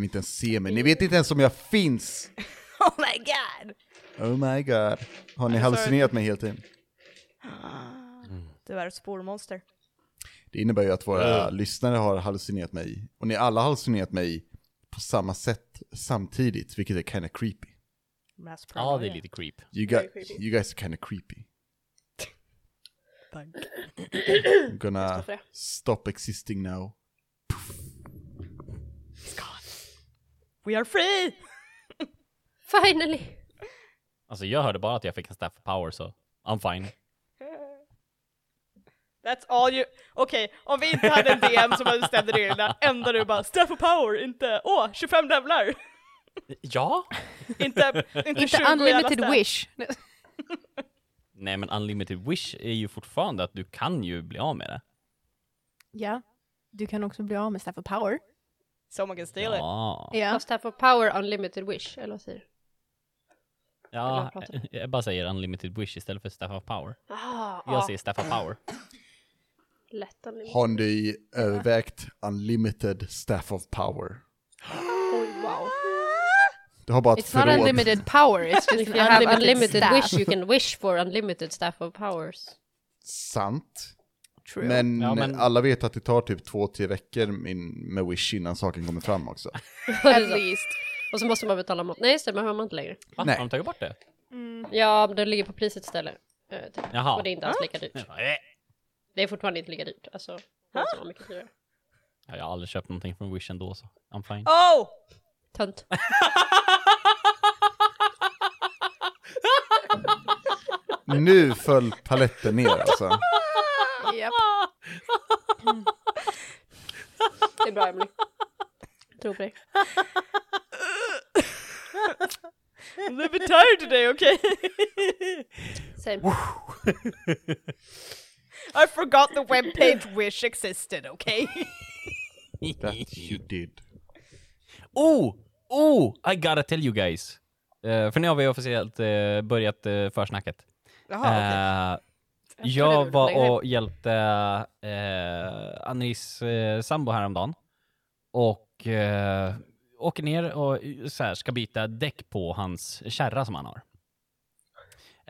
Ni inte ens ser mig, ni vet inte ens om jag finns! Oh my god! Oh my god. Har ni hallucinerat mig hela tiden? Du är ett spårmonster. Det innebär ju att våra lyssnare har hallucinerat mig, och ni alla har hallucinerat mig på samma sätt samtidigt, vilket är kinda creepy. Ja, det är lite creep. You, creepy. you guys are kinda creepy. Tack. I'm gonna stop existing now. We are free! Finally! Alltså jag hörde bara att jag fick en staff power så I'm fine. That's all you... Okej, om vi inte hade en DM som hade bestämde reglerna, enda du bara Staff of power, inte åh, 25 levlar! Ja? inte, inte 20 Inte unlimited wish. Nej men unlimited wish är ju fortfarande att du kan ju bli av med det. Ja. Du kan också bli av med Staff of Power. Someone can steal it. Ja. Ja. Fast här får power unlimited wish, eller vad säger du? Ja, jag bara säger unlimited wish istället för staff of power. Ah, Jag säger staff of power. lätt unlimited. Har ni övervägt unlimited staff of power? Oj, wow. Du har bara ett It's not förråd. unlimited power, it's just If you have unlimited, unlimited staff. wish you can wish for unlimited staff of powers. Sant. True. Men, Ja, men- alla vet att det tar typ två, tre veckor min, med Wish innan saken kommer fram också. At least. Och så måste man betala mat. Nej, just det, har man inte längre. Va? Nej. Har de tagit bort det? Ja, det ligger på priset istället. eh, typ. Jaha. Och det är inte alls lika dyrt. Nej. Det är fortfarande inte lika dyrt. Alltså, måste vara mycket dyrare. Ja, Jag har aldrig köpt någonting från wish ändå så I'm fine. Oh! Tönt. Nu föll paletten ner alltså. Japp. Det är bra, Emily. Tror på dig. I'm a little bit tired today, okay? Same. I forgot the webpage Wish existed, okay? That you did. Oh! Oh! I gotta tell you guys. Eh, för nu har vi officiellt uh, börjat uh, försnacket. Jaha, trodde jag var och hjälpte uh, Annelies uh, sambo häromdagen. Och uh, åker ner och eh, så här, ska byta däck på hans kärra som han har.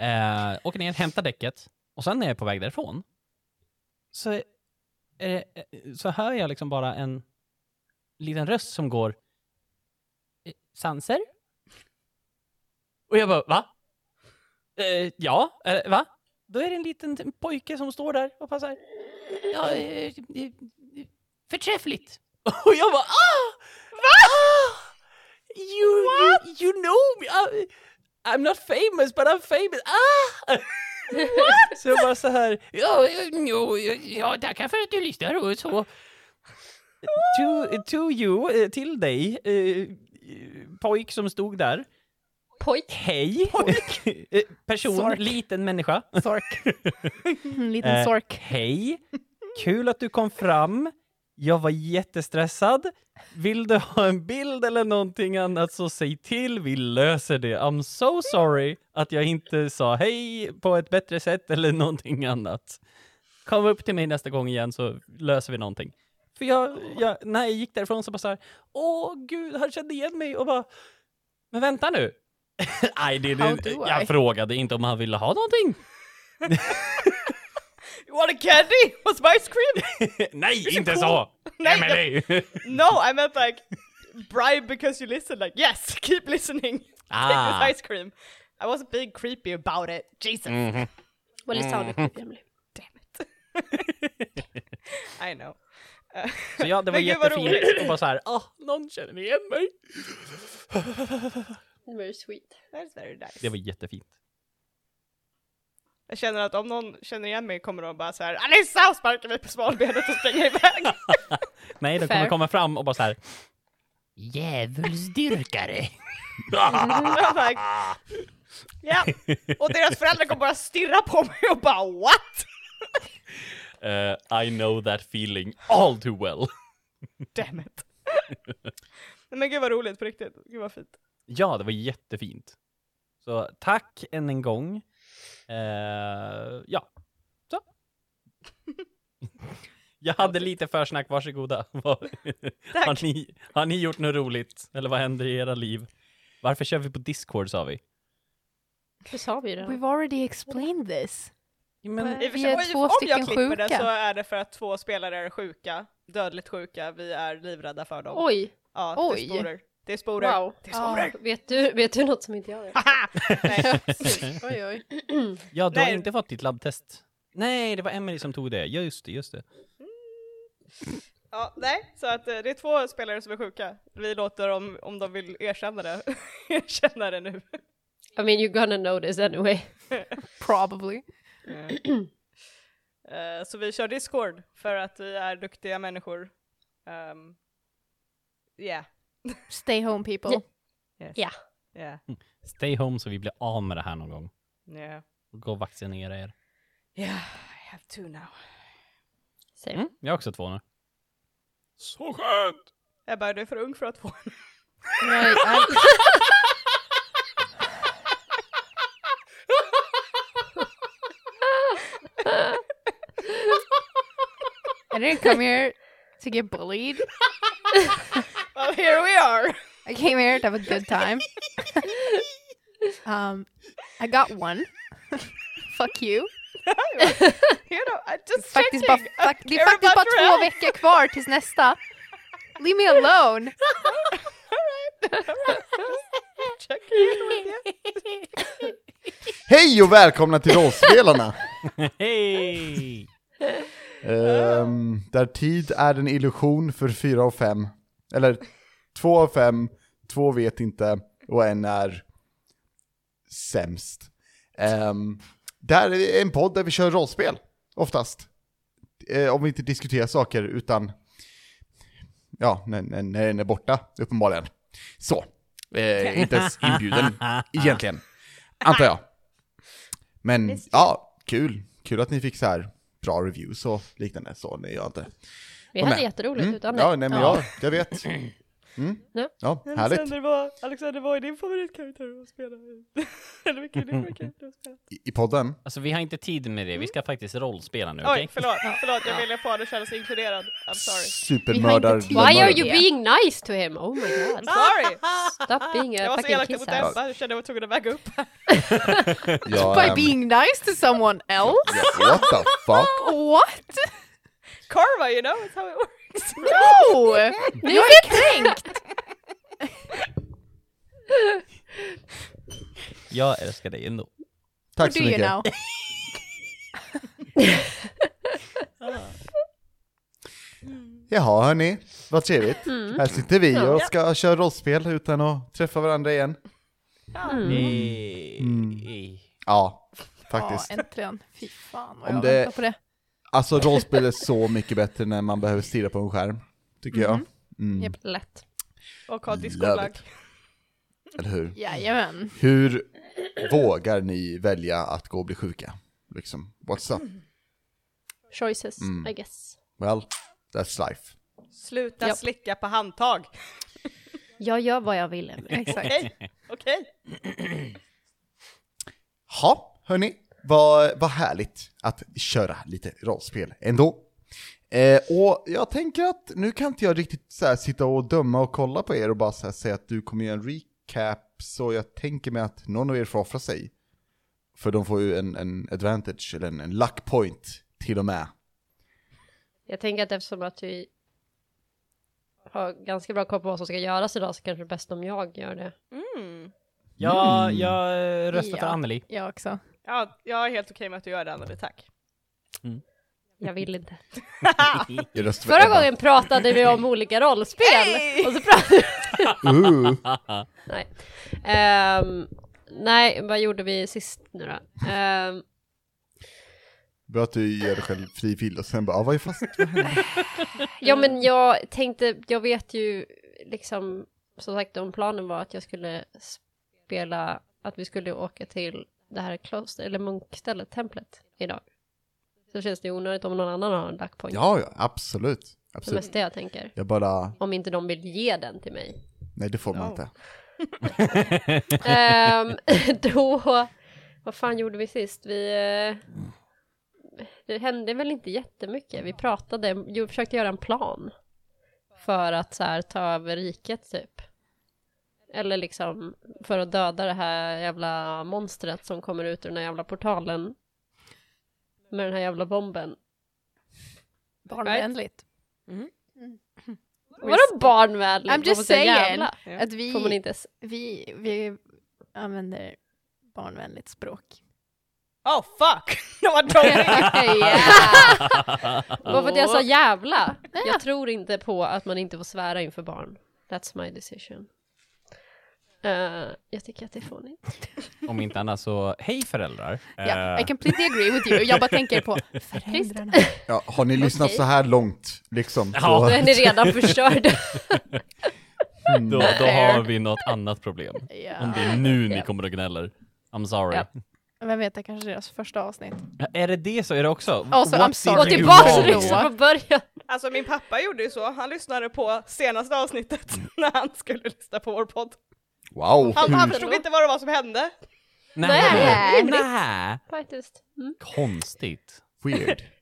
Uh, åker ner, hämtar däcket och sen när jag är på väg därifrån så, eh, så hör jag liksom bara en liten röst som går eh, Sanser? Och jag bara, va? Eh, ja, eh, va? Då är det en liten pojke som står där och passar. Ja, eh, eh, förträffligt. Och jag bara, ah! Va? Ah! You, you, you know me. I, I'm not famous, but I'm famous. Ah! What? Så jag bara så här, ja, ja, ja, tackar för att du lyssnar och så. To, to you, eh, till dig, eh, pojk som stod där. Pojk. Hej! Eh, Person, Sork. liten människa. Sork. En liten Eh, sork. Hej! Kul att du kom fram. Jag var jättestressad. Vill du ha en bild eller någonting annat så säg till, vi löser det. I'm so sorry att jag inte sa hej på ett bättre sätt eller någonting annat. Kom upp till mig nästa gång igen så löser vi någonting. För jag, jag när jag gick därifrån så bara så här, åh gud, han kände igen mig och bara, men vänta nu. Nej, det, det, jag I? frågade inte om han ville ha någonting. You want a candy? What's my ice cream? Nej, inte cool. så! Nej, Emily! No, I meant like bribe because you listen. Like yes, keep listening. Take Ah. this ice cream. I wasn't being creepy about it. Jesus, Mhm. Well, it sounded creepy, Emily. damn it. I know. Så ja, det var jättefint och bara så här, ah, någon känner igen mig. Very sweet. That's very nice. Det var jättefint. Jag känner att om någon känner igen mig kommer de bara så här Alissa och sparkar mig på smalbenet och springer iväg. Nej, de Fair. kommer komma fram och bara så här, djävulsdyrkare. Like, ja. Och deras föräldrar kommer bara stirra på mig och bara what? Eh, I know that feeling all too well. Damn it. Nej men gud vad roligt på riktigt. Gud vad fint. Ja, det var jättefint. Så tack än en gång. Eh, ja, så. Jag hade lite försnack, varsågoda. Har, ni, har ni gjort något roligt? Eller vad händer i era liv? Varför kör vi på Discord sa vi? Det sa vi redan. We've already explained this. Men, Vi är om två jag stycken klipper det sjuka. så är det för att två spelare är sjuka, dödligt sjuka, vi är livrädda för dem. Oj, Ja, Oj. Det är sporer. Wow. Det är sporer. Vet, du, vet du något som inte jag vet? Nej. oj, oj. ja, du har Nej. inte fått ditt labbtest. Nej, det var Emily som tog det. Just det, just det. Ja, nej, så att eh, det är två spelare som är sjuka. Vi låter dem, om de vill erkänna det, erkänna det nu. I mean you're gonna know this anyway. Probably. Eh, så vi kör Discord för att vi är duktiga människor. Um, yeah. Stay home people. Yes. Ja. Yeah. Stay home så vi blir av med det här någon gång. Yeah. Gå och vaccinera er. Yeah, I have two now. Same. Mm, jag har också två nu. Så skönt! Ebba, du är för ung för att få en. Right, I, I didn't come here to get bullied. Well, here we are! I came here to have a good time. um, I got one. Fuck you. You know, I just Faktiskt checking. bara, fak- det är faktiskt bara två health. veckor kvar tills nästa. Leave me alone. Hej och välkomna till Rollspelarna! Hej! Ehm, där tid är en illusion för fyra av fem. Eller två av fem, två vet inte och en är sämst. Um, där är en podd där vi kör rollspel, oftast. Eh, om vi inte diskuterar saker utan, ja, när, när, när den är borta, uppenbarligen. Så, eh, inte ens inbjuden egentligen, antar jag. Men ja, kul. Kul att ni fick så här bra reviews och liknande, så nej, jag inte. Vi hade med. jätteroligt Mm, utan det. Ja, nej men Ja. jag, jag vet. Mm. Ja. Ja, härligt. Alexander, vad, Alexander, vad är din favoritkaraktär att spela? Eller vilken är din favoritkaraktär att spela? I, I podden? Alltså vi har inte tid med det, vi ska faktiskt rollspela nu, okej? Oj, förlåt, förlåt, jag ville få det känna sig inkluderad. I'm sorry. Supermördar... Why are you being nice to him? Oh my god. I'm sorry! Stop being Jag a var så fucking elak mot. Ebba, jag kände jag var tvungen att väga upp. Ja, By being nice to someone else? what the fuck? What? Karma, you know, it's how it works. No! Jag är kränkt! Jag älskar dig ändå. Tack så mycket. Jaha hörni, vad trevligt. Mm. Här sitter vi Ja. och ska köra rollspel utan att träffa varandra igen. Mm. Mm. Ja, Ja, faktiskt. äntligen. Fy fan vad Om jag det- väntar på det. Alltså rollspel är så mycket bättre när man behöver stirra på en skärm, tycker jag. Mm. Japp. Lätt. Och ha discolag. Eller hur? Jajamän. Hur vågar ni välja att gå och bli sjuka? Liksom, what's up? Choices, Mm. I guess. Well, that's life. Sluta Japp. slicka på handtag. Jag gör vad jag vill. Exakt. Okej, okej. Ha, hörni, vad, vad härligt att köra lite rollspel ändå. Eh, och jag tänker att nu kan inte jag riktigt så här, sitta och döma och kolla på er och bara så här, säga att du kommer göra en recap, så jag tänker mig att någon av er får offra sig. För de får ju en, en advantage, eller en, en luck point till och med. Jag tänker att eftersom att vi har ganska bra koll på vad som ska göras idag så kanske det är bäst om jag gör det. Mm. Ja, Mm. jag röstar för Ja. Anneli. Jag också. Ja, jag är helt okej med att du gör det Anneli, tack. Jag vill inte. Jag röstar för Förra gången pratade vi om olika rollspel. Och så pratade Uh, Nej. Ehm, nej, vad gjorde vi sist nu då? Ehm, bra att du gör dig själv fri vill och sen bara, ah, vad är fast? ja, men jag tänkte, jag vet ju liksom, som sagt om planen var att jag skulle spela, att vi skulle åka till det här kloster, eller munkstället, templet idag. Så känns det onödigt om någon annan har en luck point. Ja, ja, absolut. Absolut. mest det jag tänker. Jag bara, Om inte de vill ge den till mig. nej det får man Ja. inte. Ehm, då, vad fan gjorde vi sist? Vi, eh, det hände väl inte jättemycket. Vi pratade, jo, försökte göra en plan. För att så här, ta över riket typ. Eller liksom för att döda det här jävla monstret som kommer ut ur den här jävla portalen. Med den här jävla bomben. Barnvänligt. Vadå barnvänligt? I'm just saying. jävla? Att vi, Får man inte s- vi, vi använder barnvänligt språk. Oh fuck! Det var dåligt! yeah. Bara för att jag sa jävla. Ja. Jag tror inte på att man inte får svära inför barn. That's my decision. Eh, jag tycker att det är fånigt. Om inte annat så, hej föräldrar. Ja, Eh, I completely agree with you. Jag bara tänker på föräldrarna. Ja, har ni lyssnat Okej. så här långt, liksom? Ja. Då är ni redan förstörda. mm, då, då har vi något annat problem. Om Ja. det är nu ni Ja. kommer och gnäller. I'm sorry. Ja. Vem vet, det kanske är deras första avsnitt. Är det det så är det också? Also, What I'm sorry. you tillbaka liksom från början. Alltså min pappa gjorde ju så, han lyssnade på senaste avsnittet när han skulle lyssna på vår podd. Wow! Han, han förstod inte vad det var som hände. Nej, Nej. Faktiskt. Mm. Konstigt. Weird.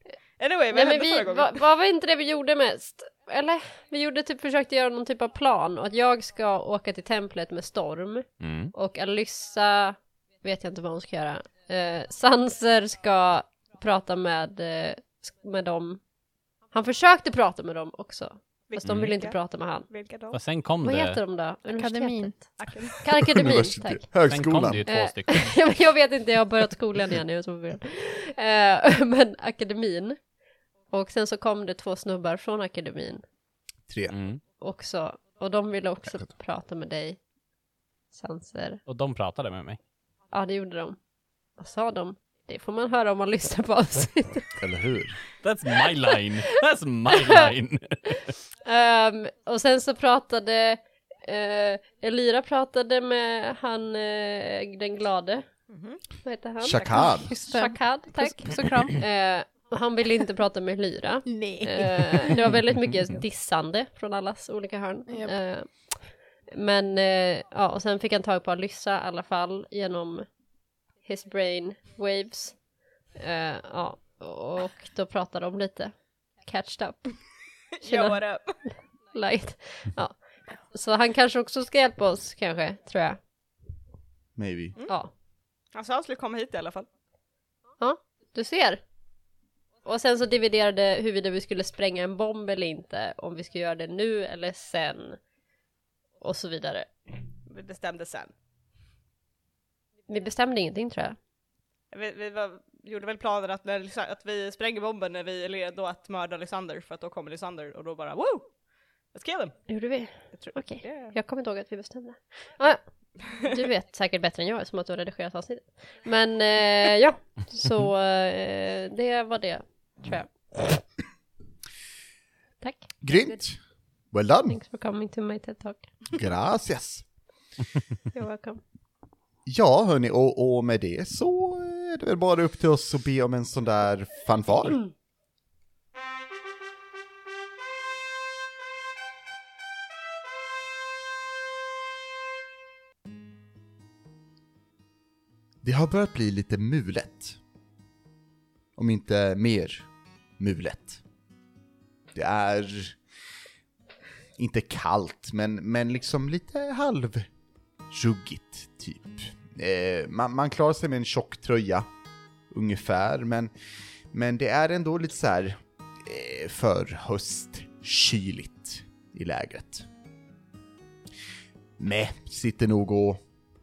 Anyway, vad Nej men hände vi, förra gången? vad, vad var inte det vi gjorde mest? Eller? Vi gjorde typ, försökte göra någon typ av plan och att jag ska åka till templet med Storm Mm. och Alyssa vet jag inte vad hon ska göra. Eh, Sanser ska prata med, eh, med dem. Han försökte prata med dem också. Fast de ville inte prata med han. Vilka då? Och sen kom Vad det, heter de då? Akademin. Akademin, tack. Universitet. sen kom Högskolan. det ju två Eh, stycken. jag vet inte, jag har börjat skolan igen, jag är så förvirrad. Eh, men akademin. Och sen så kom det två snubbar från akademin Tre. Mm. också. Och de ville också prata med dig, Sanser. Och de pratade med mig. Ja, det gjorde de. Vad sa de? Det får man höra om man lyssnar på avsnittet. Eller hur? That's my line. That's my line. Ehm, och sen så pratade uh, Elira pratade med han, eh, den glade. Vad heter han? Shakad. Shakad, tack. Puss och kram. Och han ville inte prata med Lyra. Nej. Eh, det var väldigt mycket dissande från allas olika hörn. Japp. Eh, men eh, ja, och sen fick han tag på Alyssa i alla fall genom his brain waves. Eh, ja, och då pratade de lite. Catched up. Yo, what up? Light. Ja. Så han kanske också ska hjälpa oss kanske, tror jag. Maybe. Ja, Alltså han skulle komma hit i alla fall. du ser. Och sen så dividerade huruvida vi skulle spränga en bomb eller inte, om vi ska göra det nu eller sen. Och så vidare. Vi bestämde sen. Vi bestämde ingenting tror jag. Vi, vi var, gjorde väl planen att, när, att vi spränger bomben när vi är redo att mörda Lysander för att då kommer Lysander och då bara woo! Let's kill him! Gjorde vi? Okej, Yeah. jag kommer inte ihåg att vi bestämde. Ah, ja. Du vet säkert bättre än jag som att du har redigerat avsnittet. Men eh, ja, så eh, det var det, tror jag. Tack. Grymt! Well done! Thanks for coming to my TED Talk. Gracias! You're welcome. Ja, hörni, och, och med det så är det väl bara upp till oss att be om en sån där fanfar. Det har börjat bli lite mulet. Om inte mer mulet. Det är inte kallt, men, men liksom lite halvruggigt typ. Eh, man, man klarar sig med en tjock tröja, ungefär, men, men det är ändå lite så här eh, för höstkyligt i lägret. Med sitter nog och,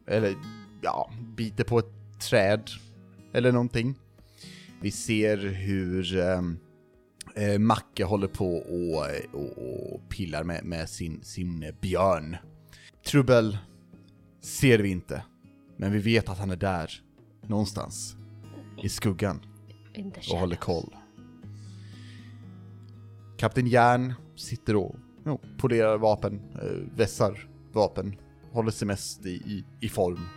eller ja, biter på ett träd eller någonting. Vi ser hur ehm, eh, Macke håller på och, och, och pillar med, med sin, sin björn. Trubbel ser vi inte, men vi vet att han är där, någonstans, i skuggan och håller koll. Kapten Järn sitter och jo, polerar vapen, eh, vässar vapen, håller sig mest i, i, i form.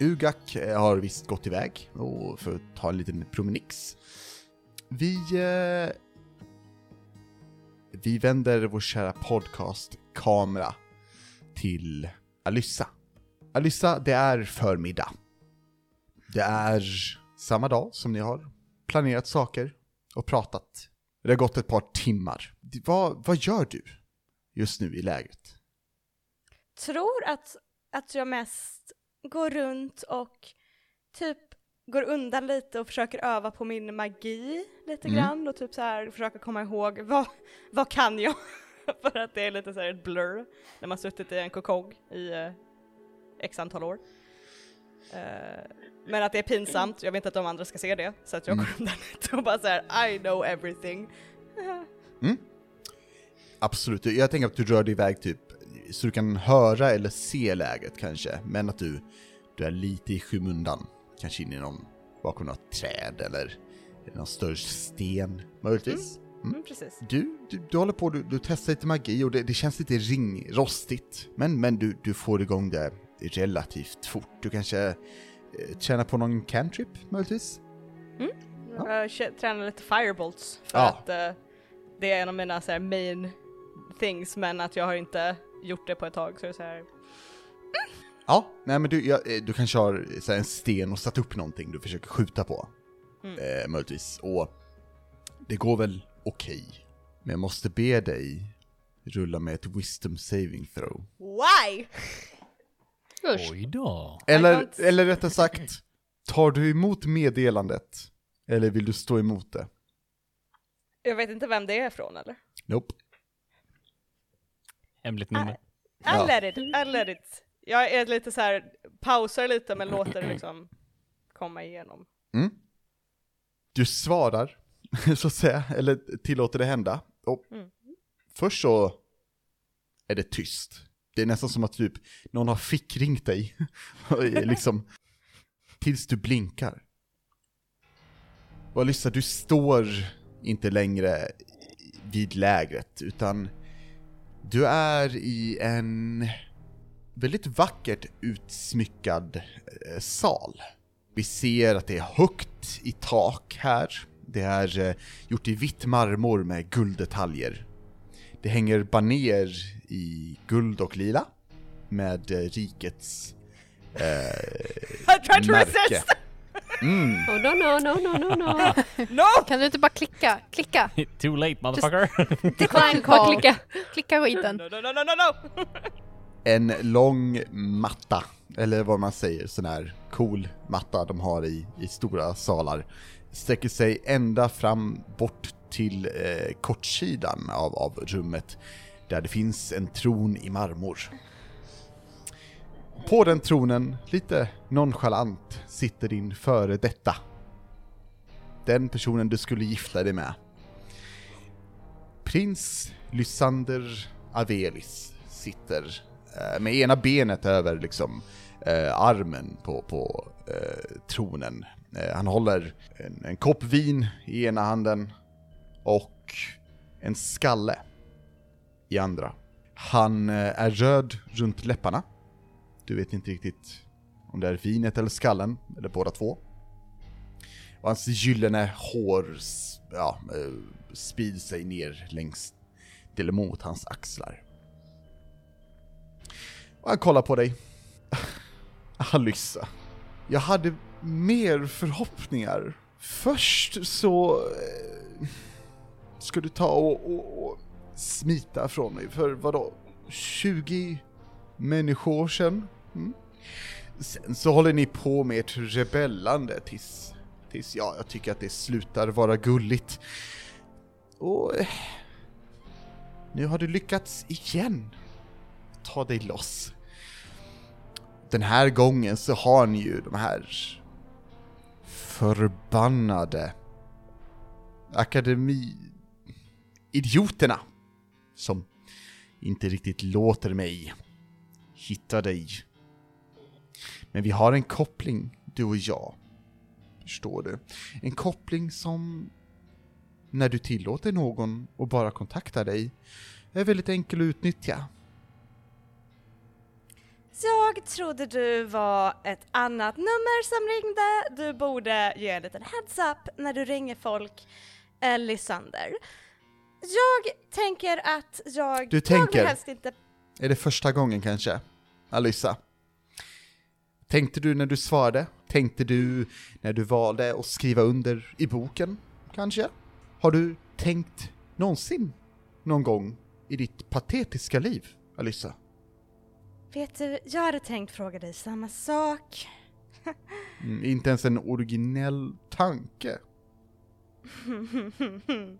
Ugak eh, har visst gått iväg och för att ta en liten promenix. Vi... Eh, vi vänder vår kära podcast-kamera till Alyssa. Alyssa, det är förmiddag. Det är samma dag som ni har planerat saker och pratat. Det har gått ett par timmar. Vad, vad gör du just nu i lägret? Tror att, att jag mest går runt och typ går undan lite och försöker öva på min magi lite Mm. grann och typ så här försöka komma ihåg vad, vad kan jag? För att det är lite så här ett blur när man suttit i en kokong i eh, x antal år. Eh, men att det är pinsamt, jag vill inte att de andra ska se det, så att jag Mm. går undan lite och bara så här I know everything. Absolut, jag tänker att du rör dig iväg typ så du kan höra eller se läget kanske, men att du, du är lite i skymundan. Kanske in i någon, bakom något träd eller, någon större sten möjligtvis. Mm, precis. Du, du, du håller på, du, du testar lite magi och det, det känns lite ringrostigt. Men, men du, du får igång det relativt fort. Du kanske eh, tjänar på någon cantrip möjligtvis? Jag kä- tränar lite firebolts för Ja. att eh, det är en av mina så här, main things men att jag har inte gjort det på ett tag så det är så här. Ja, nej men du, ja, eh, du kanske har så här, en sten och satt upp någonting du försöker skjuta på. Mm. Eh, möjligtvis. Och det går väl okej. Men jag måste be dig rulla med ett wisdom saving throw. Why? Usch. Oj då. Eller, eller rättare sagt, tar du emot meddelandet? Eller vill du stå emot det? Jag vet inte vem det är från eller? Nope. Hemligt nummer. I let it, I let it. Jag är lite så här pausar lite men låter det liksom komma igenom. Mm. Du svarar, så att säga, eller tillåter det hända. Och Mm. Först så är det tyst. Det är nästan som att typ någon har fickringt dig. Liksom, tills du blinkar. Och Alyssa, du står inte längre vid lägret, utan du är i en väldigt vackert utsmyckad eh, sal. Vi ser att det är högt i tak här. Det är eh, gjort i vitt marmor med gulddetaljer. Det hänger baner i guld och lila med eh, rikets eh, I tried to märke. resist! Mm. Oh, no, no, no, no, no, no. No! Kan du inte bara klicka? Klicka! Too late motherfucker. Decline Bara call. klicka. Klicka skiten. No, no, no, no, no, no! En lång matta, eller vad man säger, sån här cool matta de har i, i stora salar, sträcker sig ända fram bort till eh, kortsidan av, av rummet, där det finns en tron i marmor. På den tronen, lite nonchalant, sitter din före detta. Den personen du skulle gifta dig med. Prins Lysander Avelis sitter eh, med ena benet över liksom eh, armen på, på eh, tronen. Eh, han håller en, en kopp vin i ena handen och en skalle i andra. Han eh, är röd runt läpparna. Du vet inte riktigt om det är vinet eller skallen, eller båda två. Och hans gyllene hår ja, eh, sprider sig ner längs, till mot hans axlar. Och han kollar på dig. Alyssa. Jag hade mer förhoppningar. Först så eh, ska du ta och, och, och smita från mig för vadå? 20 människor sedan? Mm. Sen så håller ni på med ert rebellande tills, tills ja, jag tycker att det slutar vara gulligt. Och eh, nu har du lyckats igen. Ta dig loss. Den här gången så har ni ju de här förbannade idioterna som inte riktigt låter mig hitta dig. Men vi har en koppling, du och jag. Förstår du? En koppling som, när du tillåter någon att bara kontakta dig, är väldigt enkel att utnyttja. Jag trodde du var ett annat nummer som ringde. Du borde ge en liten heads up när du ringer folk. Eh, Lysander. Jag tänker att jag... Du tänker? helst inte... Är det första gången kanske? Alyssa? Tänkte du när du svarade? tänkte du när du valde att skriva under i boken, kanske? Har du tänkt någonsin, någon gång, i ditt patetiska liv, Alyssa? Vet du, jag hade tänkt fråga dig samma sak. Mm, inte ens en originell tanke.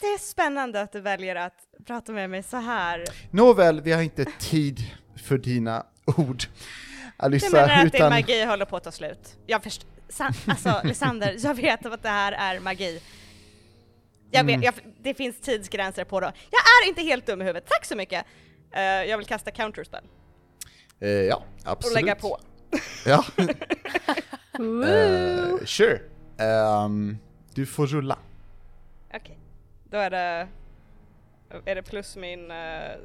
Det är spännande att du väljer att prata med mig så här. Nåväl, vi har inte tid för dina ord, Du Alyssa, menar att din utan... magi håller på att ta slut? Jag förstår. Alltså, Lysander, jag vet att det här är magi. Jag vet, Mm. jag, det finns tidsgränser på det. Jag är inte helt dum i huvudet, tack så mycket! Eh, jag vill kasta counterspell Eh, ja, och absolut. lägga på. Ja, eh, sure. Ehm, du får rulla. Okej, då är det... Är det plus min uh,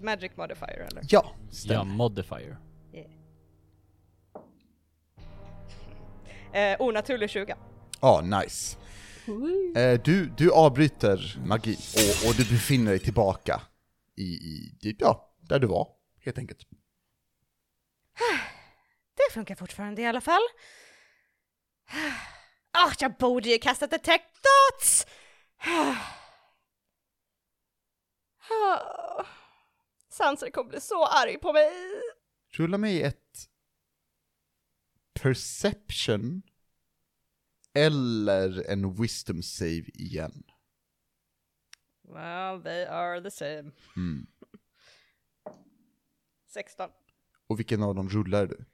magic modifier eller? Ja, Ja, stämmer. modifier. Eh, onaturlig 20. Ja, nice. Woo! Eh, du, du avbryter magi och, och du befinner dig tillbaka i, i, ja, där du var, helt enkelt. Det funkar fortfarande i alla fall. Ah, jag borde ju kastat detect thoughts! Sanser kommer bli så arg på mig. Rulla mig ett perception eller en wisdom save igen. Well, they are the same. Mm. 16. Och vilken av dem rullar du?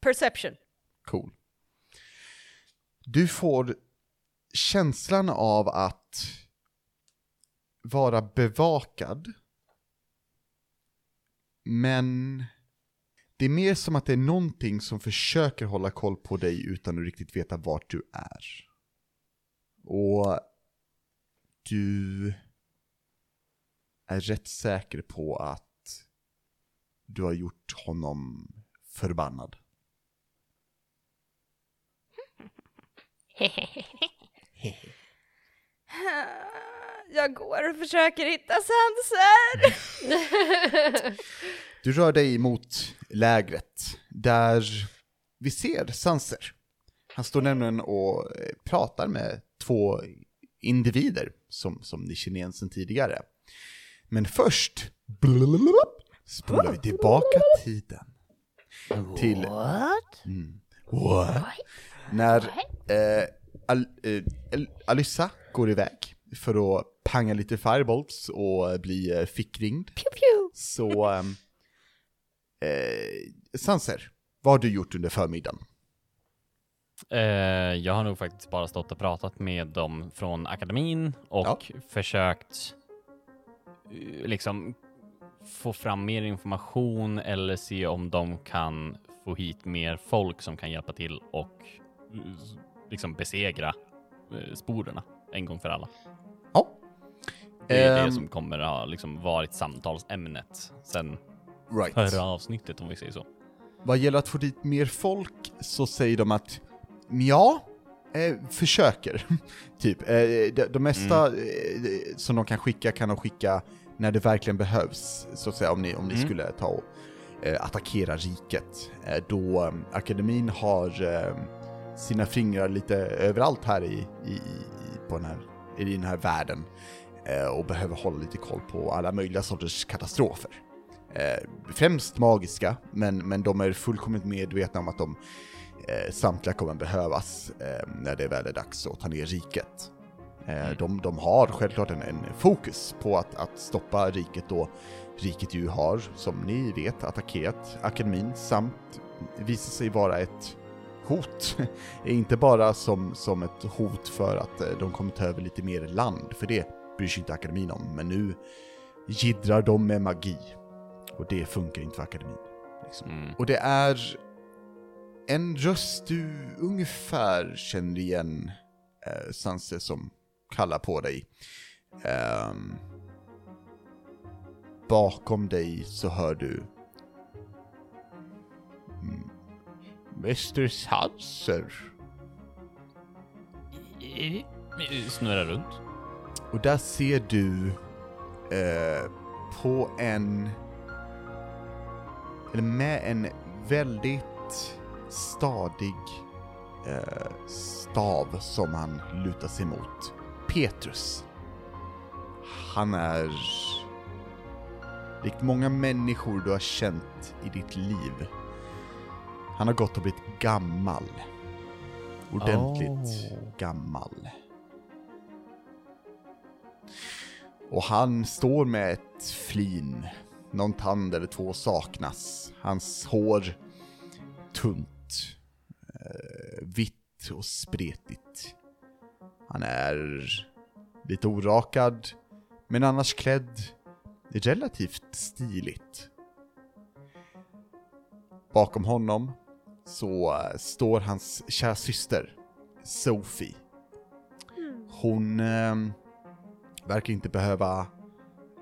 Perception. Cool. Du får känslan av att vara bevakad. Men det är mer som att det är någonting som försöker hålla koll på dig utan att riktigt veta vart du är. Och du är rätt säker på att du har gjort honom förbannad. Jag går och försöker hitta Sanser. Du rör dig mot lägret där vi ser Sanser. Han står nämligen och eh, pratar med två individer som, som ni känner igen sedan tidigare. Men först spolar vi tillbaka tiden. Till... Mm. What? När eh, Al, eh, Al- Alyssa går iväg för att panga lite firebolts och bli eh, fickringd. Pew, pew. Så, ehm, eh, Sanser, vad har du gjort under förmiddagen? Eh, jag har nog faktiskt bara stått och pratat med dem från akademin och försökt eh, liksom få fram mer information eller se om de kan få hit mer folk som kan hjälpa till och liksom besegra eh, sporerna en gång för alla. Ja. Det är Ehm, det som kommer ha liksom varit samtalsämnet sen Right. förra avsnittet om vi säger så. Vad gäller att få dit mer folk så säger de att ja, eh, försöker. typ. Eh, de, de mesta eh, som de kan skicka kan de skicka när det verkligen behövs. Så att säga om ni, om ni Mm. skulle ta och eh, attackera riket. Eh, då akademin har sina fingrar lite överallt här i, i, i, på den här, i den här världen. Eh, och behöver hålla lite koll på alla möjliga sorters katastrofer. Eh, främst magiska, men, men de är fullkomligt medvetna om att de eh, samtliga kommer behövas eh, när det väl är dags att ta ner riket. Mm. de, de har självklart en, en fokus på att, att stoppa riket då riket ju har, som ni vet, attackerat akademin samt visar sig vara ett hot. inte bara som, som ett hot för att eh, de kommer ta över lite mer land, för det bryr sig inte akademin om, men nu gidrar de med magi. Och det funkar inte för akademin. Liksom. Mm. Och det är en röst du ungefär känner igen, eh, Sanse, som kallar på dig. Ehm, bakom dig så hör du Mr Sanser. Snurra runt. Och där ser du eh, på en eller med en väldigt stadig eh, stav som han lutar sig mot. Petrus. Han är likt många människor du har känt i ditt liv. Han har gått och blivit gammal. Ordentligt Oh. gammal. Och han står med ett flin. Någon tand eller två saknas. Hans hår tunt. Eh, vitt och spretigt. Han är lite orakad, men annars klädd relativt stiligt. Bakom honom så står hans kära syster, Sophie. Hon eh, verkar inte behöva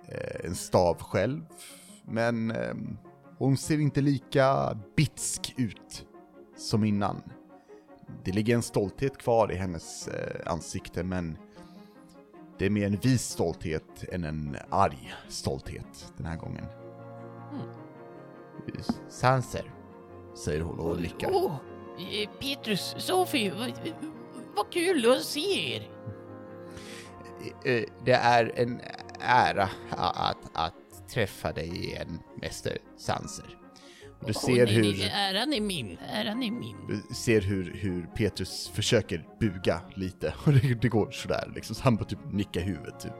eh, en stav själv, men eh, hon ser inte lika bitsk ut som innan. Det ligger en stolthet kvar i hennes eh, ansikte, men det är mer en vis stolthet än en arg stolthet den här gången. Sanser, säger hon och nickar. Åh, eh, Petrus, Sofie, vad, vad kul att se er. Eh, Det är en ära att, att träffa dig igen, Mäster Sanser. Du ser nej, hur... nej, Äran är min, äran är min. Du ser hur, hur Petrus försöker buga lite och det, det går sådär liksom, så han bara typ nickar huvudet typ.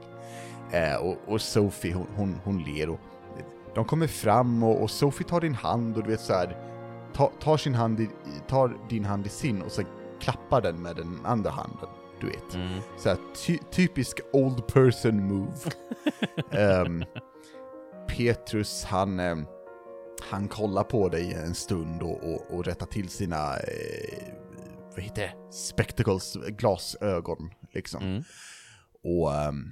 Eh, och, och Sophie hon, hon, hon ler och de kommer fram och, och Sophie tar din hand och du vet såhär, ta, tar sin hand i, tar din hand i sin och sen klappar den med den andra handen, du vet. Mm. Såhär ty, typisk old person move. Ehm, Petrus han, ehm, han kollar på dig en stund och, och, och rättar till sina, eh, vad heter det, spectacles, glasögon liksom. Mm. Och ehm,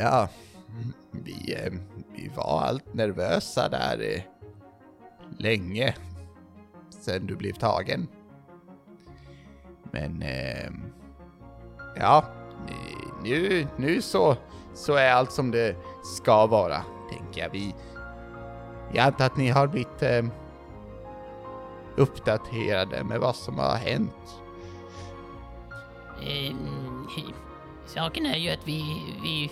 ja, vi, vi var allt nervösa där länge sen du blev tagen. Men eh, ja, nu, nu så, så är allt som det ska vara, tänker jag. Vi, jag antar att ni har blivit eh, uppdaterade med vad som har hänt. Ehm, saken är ju att vi, vi,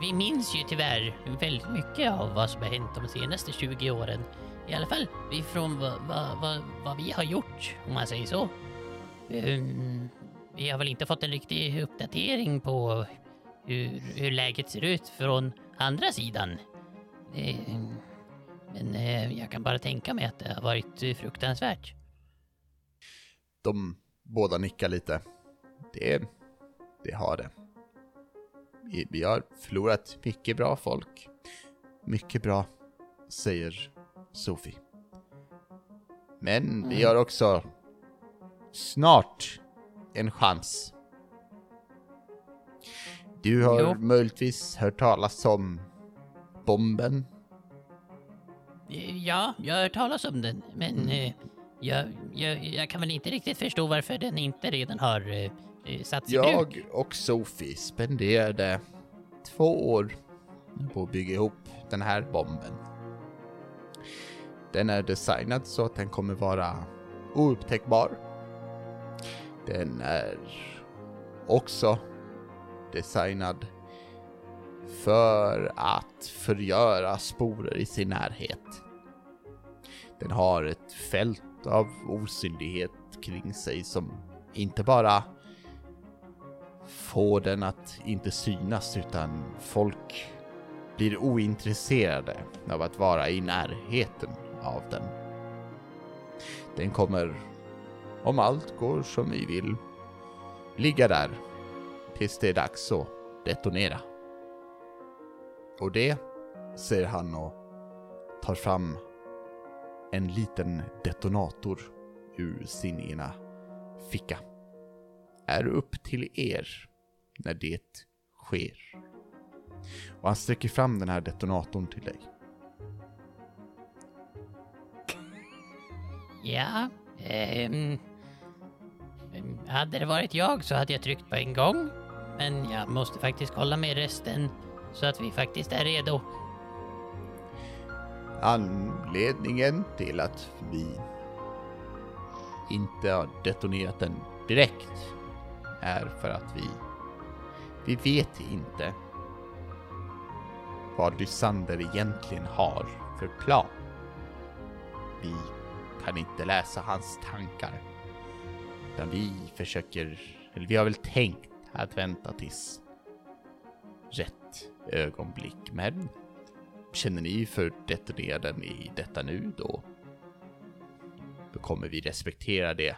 vi minns ju tyvärr väldigt mycket av vad som har hänt de senaste 20 åren. I alla fall ifrån vad, vad, vad, vad vi har gjort, om man säger så. Um, vi har väl inte fått en riktig uppdatering på hur, hur läget ser ut från andra sidan. Um, men uh, jag kan bara tänka mig att det har varit fruktansvärt. De båda nickar lite. Det, det har det. Vi, vi har förlorat mycket bra folk. Mycket bra, säger Sofie. Men vi har också snart en chans. Du har Jo. möjligtvis hört talas om bomben. Ja, jag har hört talas om den, men eh, jag, jag, jag kan väl inte riktigt förstå varför den inte redan har eh, eh, satts i bruk. Jag och Sophie spenderade två år på att bygga ihop den här bomben. Den är designad så att den kommer vara oupptäckbar. Den är också designad för att förgöra sporer i sin närhet. Den har ett fält av osynlighet kring sig som inte bara får den att inte synas utan folk blir ointresserade av att vara i närheten av den. Den kommer, om allt går som vi vill, ligga där tills det är dags att detonera. Och det, säger han och tar fram en liten detonator ur sin ena ficka. Är upp till er när det sker. Och han sträcker fram den här detonatorn till dig. Ja, ehm, ehm, hade det varit jag så hade jag tryckt på en gång. Men jag måste faktiskt kolla med resten så att vi faktiskt är redo. Anledningen till att vi inte har detonerat den direkt är för att vi, vi vet inte vad Lysander egentligen har för plan. Vi kan inte läsa hans tankar. Utan vi försöker, eller vi har väl tänkt att vänta tills rätt ögonblick. Men känner ni för detonera den i detta nu då, då kommer vi respektera det.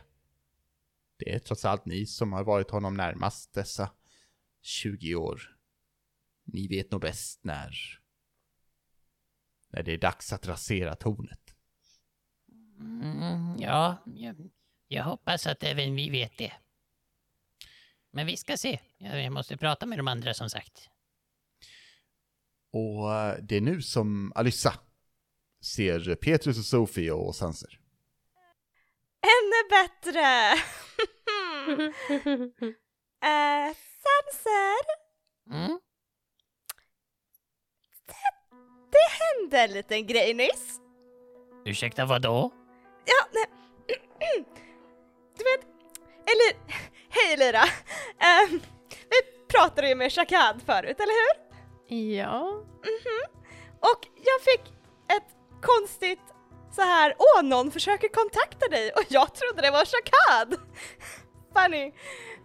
Det är trots allt ni som har varit honom närmast dessa 20 år. Ni vet nog bäst när, när det är dags att rasera tornet. Mm, ja, jag, jag hoppas att även vi vet det. Men vi ska se. Jag jag måste prata med de andra som sagt. Och eh, det är nu som Alyssa ser Petrus och Sofie och Sanser. Ännu bättre! uh, Sanser, Mm? det hände en liten grej nyss. Ursäkta, vad då? Ja, nej. Du vet, eller hej Lyra. Ehm, vi pratade ju med Shakad förut, eller hur? Ja. Och jag fick ett konstigt så här, åh någon försöker kontakta dig och jag trodde det var Shakad. Funny,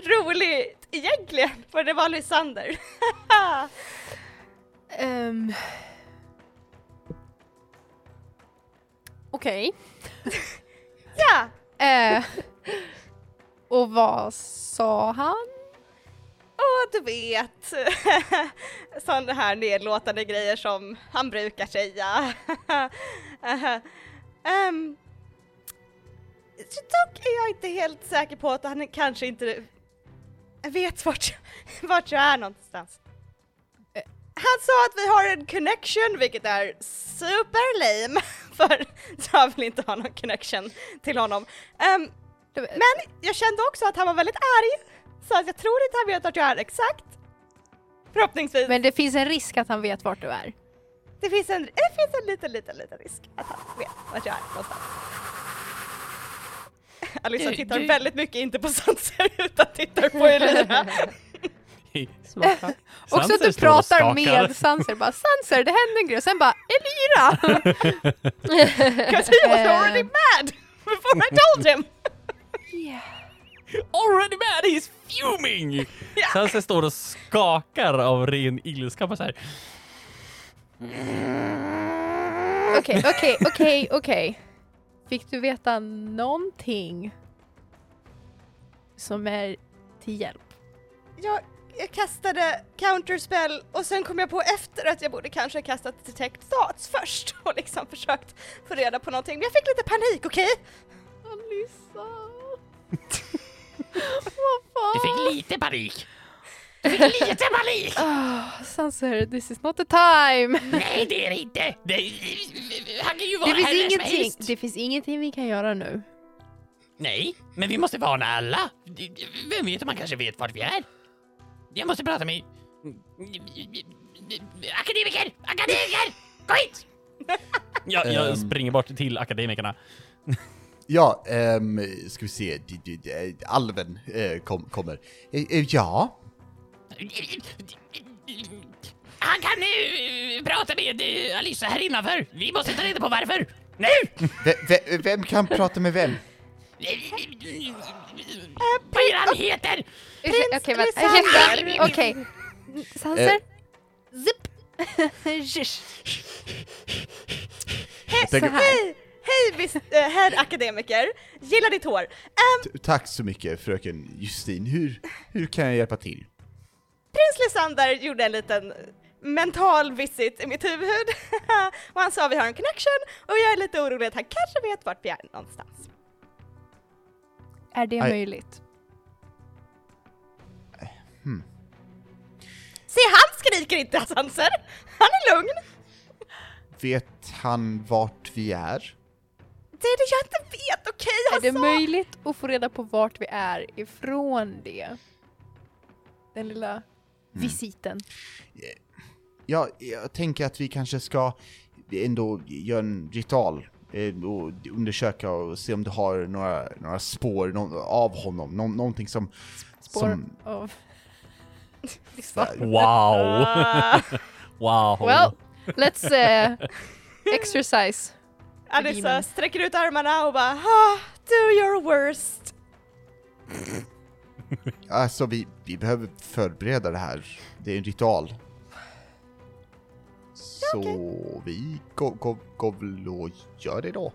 roligt egentligen, för det var Lysander. Ehm. Okej. ja, Eh. Och vad sa han? och du vet, sådana här nedlåtande grejer som han brukar säga. um, dock är jag inte helt säker på att han kanske inte vet vart, jag- vart jag är någonstans. Han sa att vi har en connection, vilket är super lame, för jag vill inte ha någon connection till honom. Ehm, men jag kände också att han var väldigt arg, så att jag tror inte han vet vart jag är exakt. Förhoppningsvis. Men det finns en risk att han vet vart du är. Det finns en, det finns en liten, liten, liten risk att han vet vart jag är någonstans. Alyssa Du- tittar du- väldigt mycket inte på Sanser utan tittar på Elira. Smart. Också att du pratar med Sanser, bara Sanser det hände en grej och sen bara Elira! Because he was already mad before I told him. Already mad, he's fuming! Sanser står och skakar av ren ilska på så här. Okej, okej, okej, okej. Fick du veta någonting som är till hjälp? Jag, jag kastade counterspell och sen kom jag på efter att jag borde kanske ha kastat detect thoughts först och liksom försökt få reda på någonting. Men jag fick lite panik, okej? Alissa! Vad fan? Du fick lite panik. Du fick lite panik! Ah, Sanser, this is not the time! Nej, det är det inte. Det, han kan ju vara Det finns, här när som ingenting, helst. det finns ingenting vi kan göra nu. Nej, men vi måste varna alla. Vem vet om man kanske vet vart vi är? Jag måste prata med... Akademiker! Akademiker! Kom hit! Jag, jag Ehm. springer bort till akademikerna. Ja, ehm, ska vi se, alven eh, kom, kommer. Eh, ja, Han kan uh, prata med Alissa här innanför. Vi måste ta reda på varför. Nu! ve, vem kan prata med vem? Vad han heter? Ursäkta, Okej, vänta. Okej. Sanser? Zip! Zhish. Jag Så tänker, här. Hej! Eh, herr akademiker! Gillar ditt hår. T- tack så mycket fröken Justin, hur, hur kan jag hjälpa till? Prins Lysander gjorde en liten mental visit i mitt huvud och han sa vi har en connection och jag är lite orolig att han kanske vet vart vi är någonstans. Är det Aj. möjligt? Se han skriker inte Sanser! Han är lugn! Vet han vart vi är? Det är det jag inte vet, okej? Är han det sa- möjligt att få reda på vart vi är ifrån det? Den lilla visiten. Ja, jag tänker att vi kanske ska ändå göra en ritual och undersöka och se om du har några, några spår nå- av honom, Nå, någonting som... Spår som av... Wow! Ah, wow! Well, let's eh, exercise. Alissa sträcker ut armarna och bara ah, do your worst. Alltså vi, vi behöver förbereda det här. Det är en ritual. Så vi går väl och gör det då.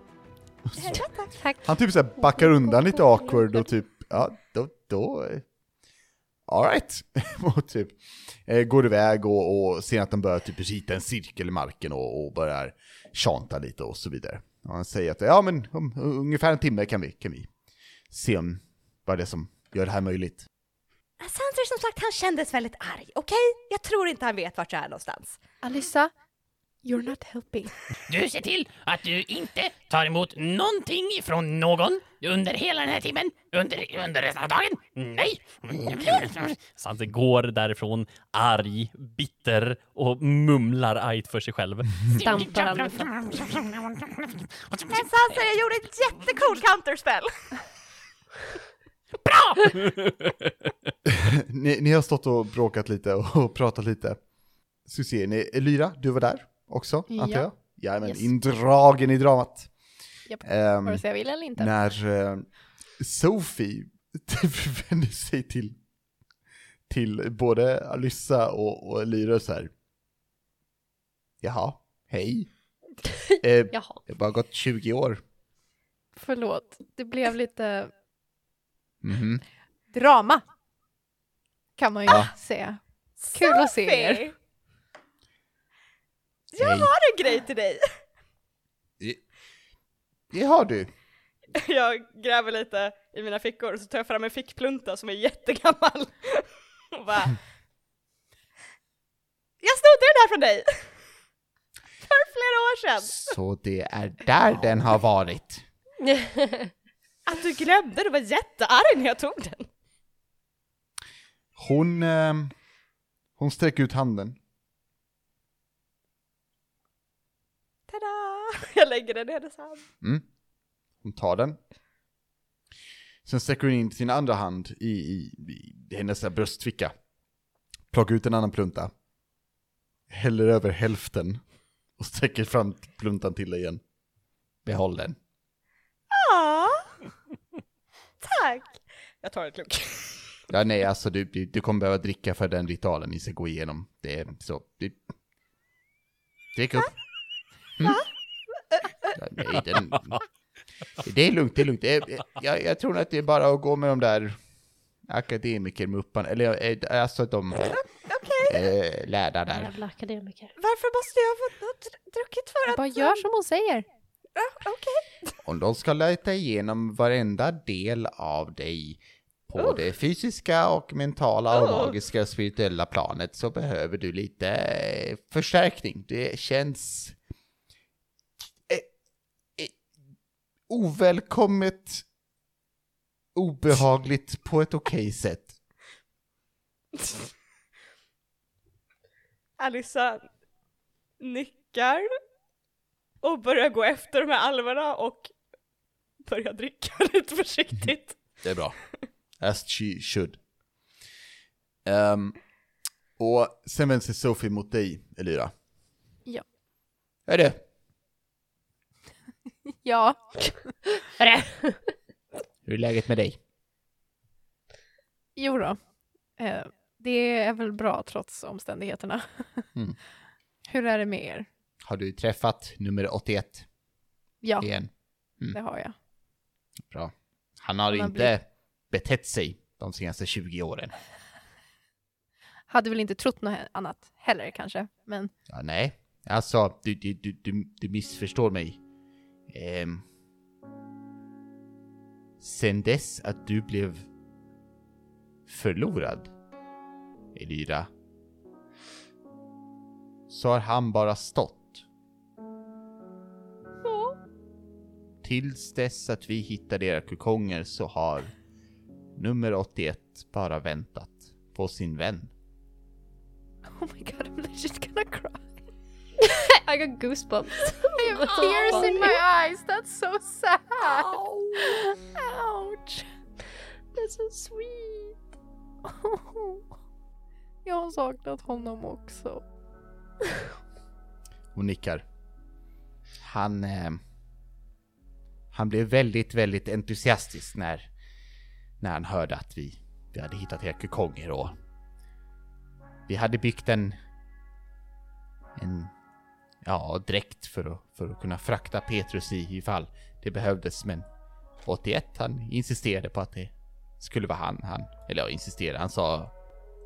Tack. Han typ såhär backar undan lite awkward och typ, ja då, då... eh, Alright. och typ eh, går iväg och, och ser att de börjar typ rita en cirkel i marken och, och börjar tjanta lite och så vidare. Och han säger att ja men om ungefär en timme kan vi, kan vi se om vad det är som gör det här möjligt. Sandra som sagt, han kändes väldigt arg, okej? Jag tror inte han vet vart jag är någonstans. Alyssa, you're not helping. Du ser till att du inte tar emot någonting ifrån någon under hela den här timmen, under, under resten av dagen. Nej! Sante går därifrån arg, bitter och mumlar argt för sig själv. Stampar han med Men Sansa, jag gjorde ett jättecool counterspell! ni, ni har stått och bråkat lite och pratat lite. Så ser ni, Lyra, du var där också, Ja. antar jag? Jajamän, Yes. indragen i dramat. Japp. Ehm, Vare sig jag vill eller inte. när eh, Sophie vänder sig till, till både Alyssa och, och Lyra så här. Jaha, hej. Eh, Jaha. det har bara gått 20 år. Förlåt, det blev lite Mhm. drama. Kan man ju Ja. säga. Kul att se er. Jag Hej. har en grej till dig. Det har du. Jag gräver lite i mina fickor och så tar jag fram en fickplunta som är jättegammal. Och bara... Jag snodde den här från dig! För flera år sedan! Så det är där den har varit. Att du glömde, du var jättearg när jag tog den. Hon, eh, hon sträcker ut handen. Tada! Jag lägger den i hennes hand. Mm. Hon tar den. Sen sträcker hon in sin andra hand i, i, i hennes bröstficka. Plockar ut en annan plunta. Häller över hälften. Och sträcker fram pluntan till dig igen. Behåll den. Ja. Tack! Jag tar en klunk. Ja, nej, alltså du, du, du kommer behöva dricka för den ritualen ni ska gå igenom. Det är så. Du... Drick upp. Mm. Nej, den... Det är lugnt, det är lugnt. Jag, jag tror att det är bara att gå med de där akademikermupparna, eller eh, alltså de eh, lärda där. Jävla akademiker. Varför måste jag få något druckit för att... Bara gör som hon säger. Okej. Om de ska leta igenom varenda del av dig på Oh. det fysiska och mentala och Oh. magiska och spirituella planet så behöver du lite eh, förstärkning. Det känns eh, eh, ovälkommet, obehagligt på ett okej sätt. Alissa nickar och börjar gå efter de här alverna och börjar dricka lite försiktigt. Det är bra. As she should. Ehm, och sen vänder sig Sophie mot dig, Elira. Ja. Hörru, Ja, hur är läget med dig? jo då. Eh, det är väl bra trots omständigheterna. Mm. Hur är det med er? Har du träffat nummer 81 Ja, igen? det har jag. Bra. Han har Han har inte betett sig de senaste 20 åren. Hade väl inte trott något annat heller kanske, men Ja, nej, alltså du, du, du, du, du missförstår mig. Ehm, sen dess att du blev förlorad, Elira, så har han bara stått. Tills dess att vi hittade era kukonger så har nummer 81 bara väntat på sin vän. oh my god, I'm legit gonna. I got goosebumps. I have tears in my eyes, that's so sad! Ouch! That's so sweet. Jag har saknat honom också. Hon nickar. Han... Eh, han blev väldigt, väldigt entusiastisk när, när han hörde att vi, vi hade hittat era kukonger och vi hade byggt en... En... Ja, dräkt för att, för att kunna frakta Petrus i ifall det behövdes men 81 han insisterade på att det skulle vara han. Han, eller ja, insisterade, han sa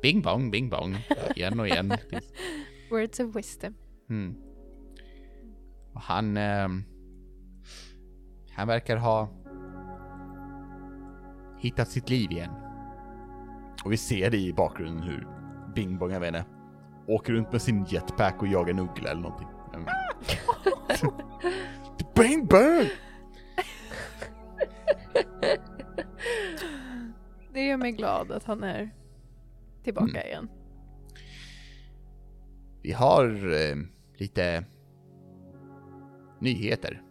bing bong, bing bong, igen och igen. Words of wisdom. Mm. Och han... ehm, han verkar ha hittat sitt liv igen. Och vi ser i bakgrunden hur Bing Bong, jag vet åker runt med sin jetpack och jagar en uggla eller någonting. Mm. Bing Bong! Det gör mig glad att han är tillbaka Mm. igen. Vi har eh, lite nyheter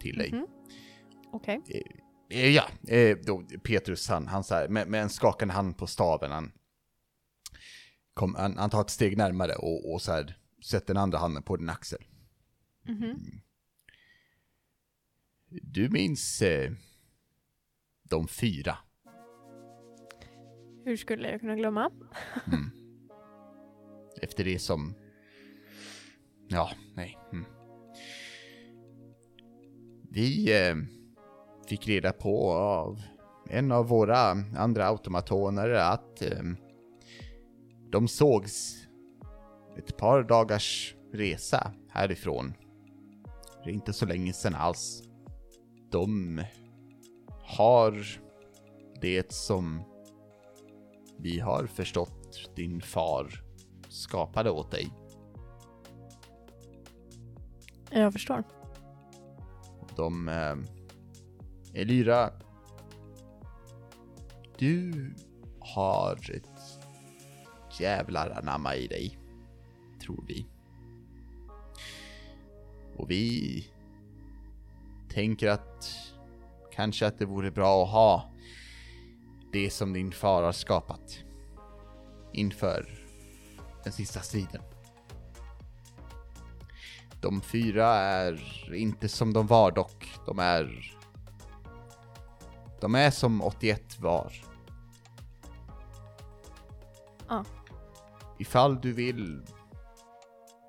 till dig. Mhm. Okej. Eh, Ja, eh, då, Petrus han, han så här, med, med en skakande hand på staven, han, kom, han, han tar ett steg närmare och, och så här, sätter den andra handen på din axel. Mhm. Du minns eh, de fyra? Hur skulle jag kunna glömma? Efter det som... Ja, nej. Mm. Vi eh, fick reda på av en av våra andra automatoner att eh, de sågs ett par dagars resa härifrån. Det är inte så länge sedan alls. De har det som vi har förstått din far skapade åt dig. Jag förstår. De... Eh, Elyra... Du har ett jävlar anamma i dig. Tror vi. Och vi tänker att kanske att det vore bra att ha det som din far har skapat inför den sista striden. De fyra är inte som de var dock. De är... De är som 81 var. Ja. Ifall du vill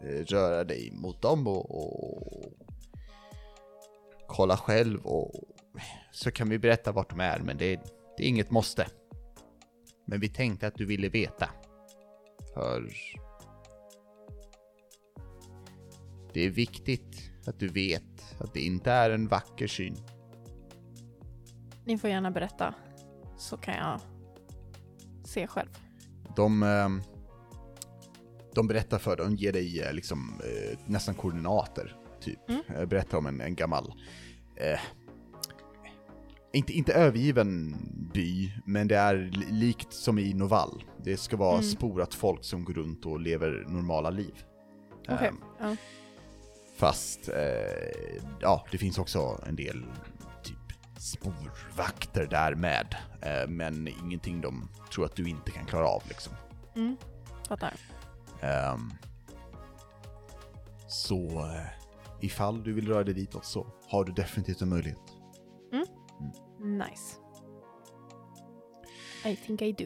röra dig mot dem och, och kolla själv och så kan vi berätta vart de är men det, det är inget måste. Men vi tänkte att du ville veta. För det är viktigt att du vet att det inte är en vacker syn. Ni får gärna berätta. Så kan jag se själv. De, ehm, de berättar för dig, de ger dig eh, liksom eh, nästan koordinater, typ. Mm. Eh, Berättar om en, en gammal, eh, inte, inte övergiven by, men det är li- likt som i Novall. Det ska vara Mm. sporat folk som går runt och lever normala liv. Okej. Ehm, Ja. Fast, eh, ja, det finns också en del typ spårvakter där med. Eh, men ingenting de tror att du inte kan klara av liksom. Mm. Fattar. Ehm, så eh, ifall du vill röra dig ditåt så har du definitivt en möjlighet. Nice. I think I do.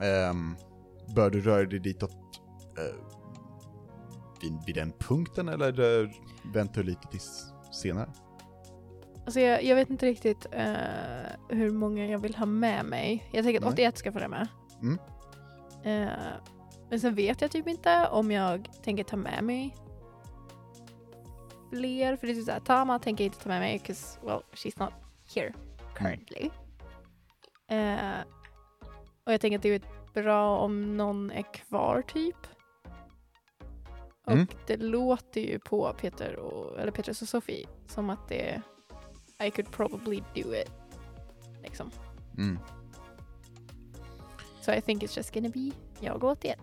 Um, bör du röra dig ditåt eh, vid, vid den punkten eller eh, väntar du lite tills senare? Alltså jag, jag vet inte riktigt eh, hur många jag vill ha med mig. Jag tänker att Nej. 81 ska följa med. Mm. Eh, men sen vet jag typ inte om jag tänker ta med mig fler. För det är typ såhär, Tama tänker jag inte ta med mig 'cause well, she's not here currently. Eh, och jag tänker att det är bra om någon är kvar typ. Och Mm. det låter ju på Peter och, eller Petrus och Sofie som att det I could probably do it. Liksom. Mm. So I think it's just gonna be jag och 81.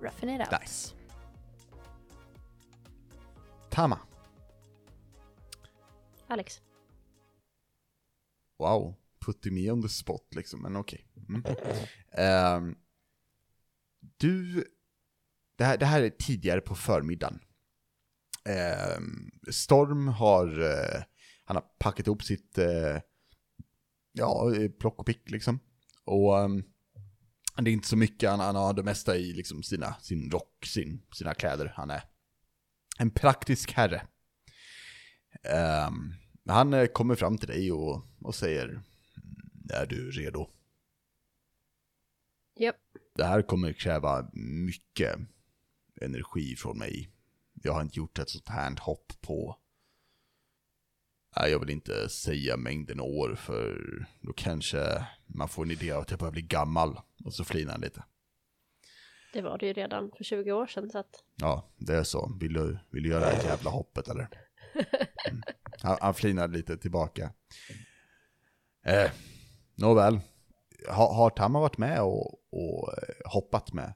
roughing it out. Nice. Tama. Alex. Wow. Putting me on the spot liksom, men okej. Mm. Ehm, du, det här, det här är tidigare på förmiddagen. Ehm, Storm har, eh, han har packat ihop sitt, eh, ja, eh, plock och pick liksom. Och ehm, det är inte så mycket, han, han har det mesta i liksom sina, sin rock, sin, sina kläder. Han är en praktisk herre. Ehm, han eh, kommer fram till dig och, och säger Är du redo? Japp. Det här kommer kräva mycket energi från mig. Jag har inte gjort ett sånt här hopp på... Nej, jag vill inte säga mängden år för då kanske man får en idé av att jag börjar bli gammal. Och så flinar han lite. Det var det ju redan för 20 år sedan så att Ja, det är så. Vill du, vill du göra det här jävla hoppet eller? Mm. Han, han flinar lite tillbaka. Eh, nåväl. Har, har Tamma varit med och, och eh, hoppat med,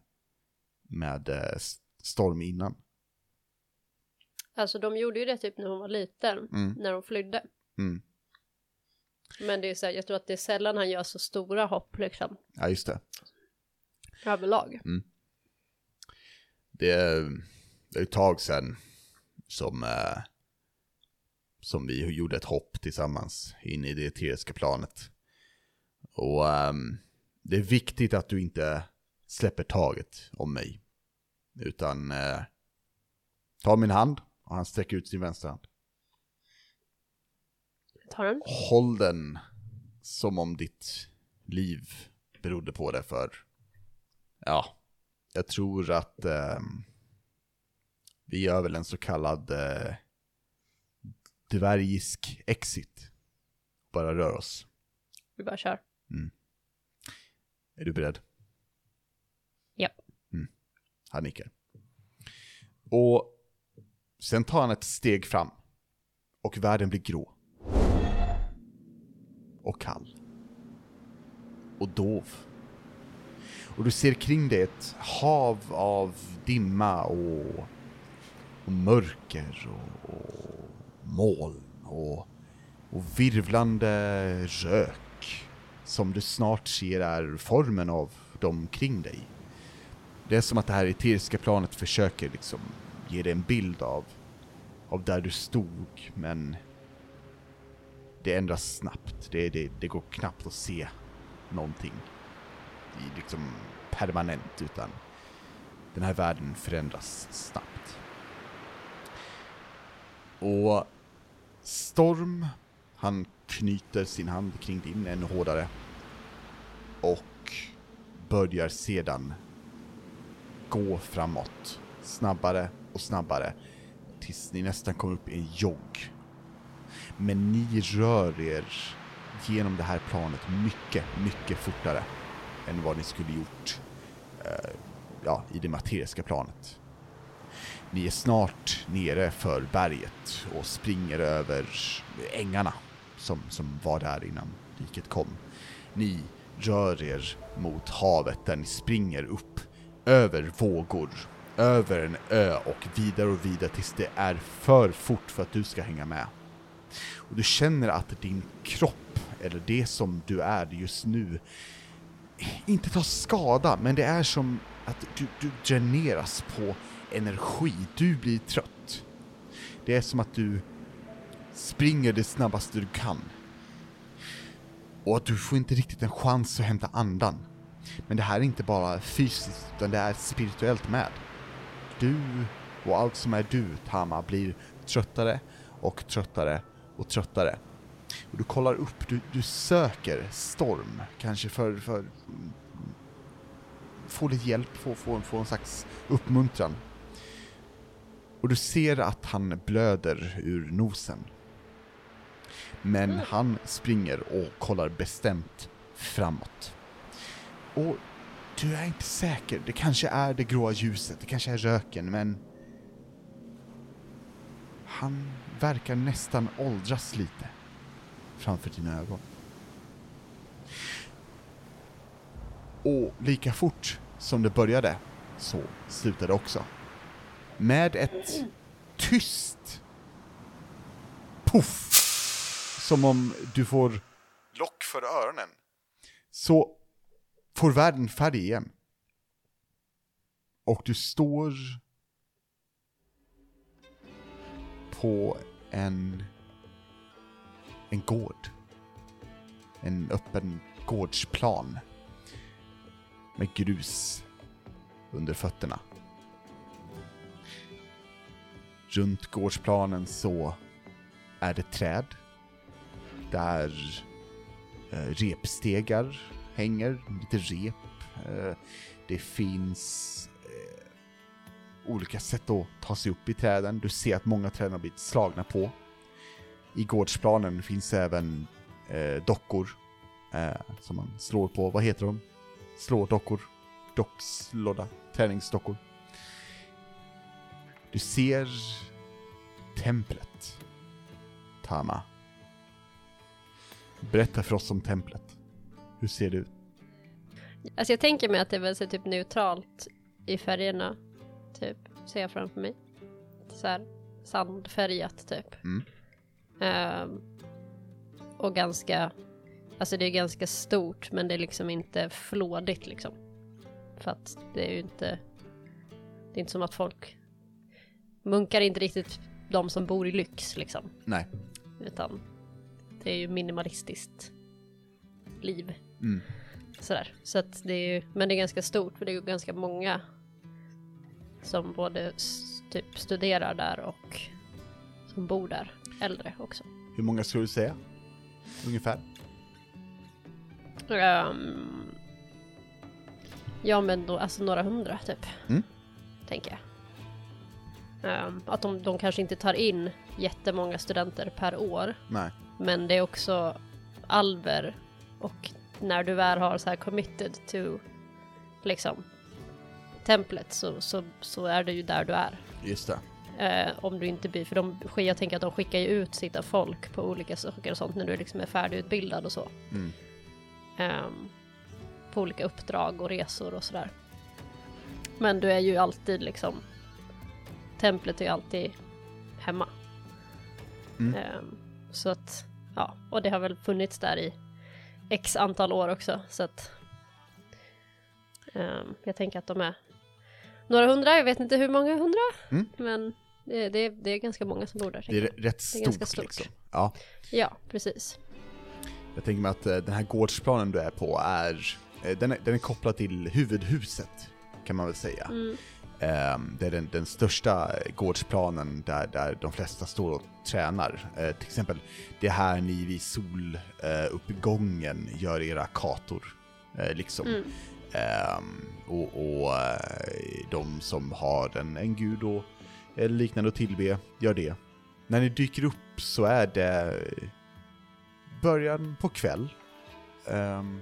med eh, Storm innan? Alltså de gjorde ju det typ när hon var liten, Mm. när de flydde. Mm. Men det är så här, jag tror att det är sällan han gör så stora hopp liksom, Ja, just det. överlag. Det är, det är ett tag sedan som, eh, som vi gjorde ett hopp tillsammans in i det eteriska planet. Och ehm, det är viktigt att du inte släpper taget om mig. Utan eh, ta min hand och han sträcker ut sin vänstra hand. Tar den? Håll den som om ditt liv berodde på det för, ja, jag tror att ehm, vi gör väl en så kallad eh, dvärgisk exit. Bara rör oss. Vi bara kör. Är du beredd? Japp. Mm. Han nickar. Och sen tar han ett steg fram. Och världen blir grå. Och kall. Och dov. Och du ser kring dig ett hav av dimma och, och mörker och, och moln och, och virvlande rök som du snart ser är formen av dem kring dig. Det är som att det här eteriska planet försöker liksom ge dig en bild av, av där du stod, men det ändras snabbt. Det, det, det går knappt att se någonting i liksom permanent, utan den här världen förändras snabbt. Och Storm, han knyter sin hand kring din ännu hårdare och börjar sedan gå framåt snabbare och snabbare tills ni nästan kommer upp i en jogg. Men ni rör er genom det här planet mycket, mycket fortare än vad ni skulle gjort eh, ja, i det materiska planet. Ni är snart nere för berget och springer över ängarna som, som var där innan riket kom. Ni rör er mot havet där ni springer upp över vågor, över en ö och vidare och vidare tills det är för fort för att du ska hänga med. Och du känner att din kropp, eller det som du är just nu, inte tar skada, men det är som att du, du dräneras på energi. Du blir trött. Det är som att du springer det snabbaste du kan. Och att du får inte riktigt en chans att hämta andan. Men det här är inte bara fysiskt, utan det är spirituellt med. Du och allt som är du, Tama, blir tröttare och tröttare och tröttare. Och du kollar upp, du, du söker Storm, kanske för, för mm, få lite hjälp, få, få, få en slags uppmuntran. Och du ser att han blöder ur nosen. Men han springer och kollar bestämt framåt. Och du är inte säker, det kanske är det gråa ljuset, det kanske är röken, men... Han verkar nästan åldras lite framför dina ögon. Och lika fort som det började så slutar det också. Med ett tyst puff, som om du får lock för öronen, så får världen färg igen. Och du står på en, en gård. En öppen gårdsplan. Med grus under fötterna. Runt gårdsplanen så är det träd. Där eh, repstegar hänger, lite rep. Eh, det finns eh, olika sätt att ta sig upp i träden. Du ser att många träd har blivit slagna på. I gårdsplanen finns även eh, dockor som man slår på. Vad heter de? Slådockor? Dockslådda. Träningsdockor. Du ser templet. Tama. Berätta för oss om templet. Hur ser det ut? Alltså jag tänker mig att det är väl så typ neutralt i färgerna. Typ, ser jag framför mig. Så här sandfärgat typ. Mm. Ehm, och ganska, alltså det är ganska stort men det är liksom inte flådigt liksom. För att det är ju inte, det är inte som att folk, munkar är inte riktigt de som bor i lyx liksom. Nej. Utan det är ju minimalistiskt liv. Mm. Sådär. Så att det är ju, men det är ganska stort för det är ganska många som både typ studerar där och som bor där. Äldre också. Hur många skulle du säga? Ungefär? Ehm, ja men då, alltså några hundra typ. Mm. Tänker jag. Ehm, att de, de kanske inte tar in jättemånga studenter per år. Nej. Men det är också alver och när du väl har så här committed to liksom templet så, så, så är det ju där du är. Just det. Eh, om du inte blir, för de, jag tänker att de skickar ju ut sitt folk på olika saker och sånt när du liksom är färdigutbildad och så. Mm. Ehm, på olika uppdrag och resor och sådär. Men du är ju alltid liksom, templet är ju alltid hemma. Mm. Ehm, så att, ja, och det har väl funnits där i x antal år också så att ehm, jag tänker att de är några hundra, jag vet inte hur många hundra, Mm. men det, det, det är ganska många som bor där. Det är rätt Det är ganska stort, stort. liksom. Ja. Ja, precis. Jag tänker mig att eh, den här gårdsplanen du är på är, eh, den är, den är kopplad till huvudhuset, kan man väl säga. Mm. Ehm, det är den, den största gårdsplanen där, där de flesta står och tränar. Eh, till exempel, det är här ni vid soluppgången gör era kator. Eh, liksom. Mm. Ehm, och och eh, de som har en, en gud och eller liknande att tillbe, gör det. När ni dyker upp så är det början på kväll. Ehm,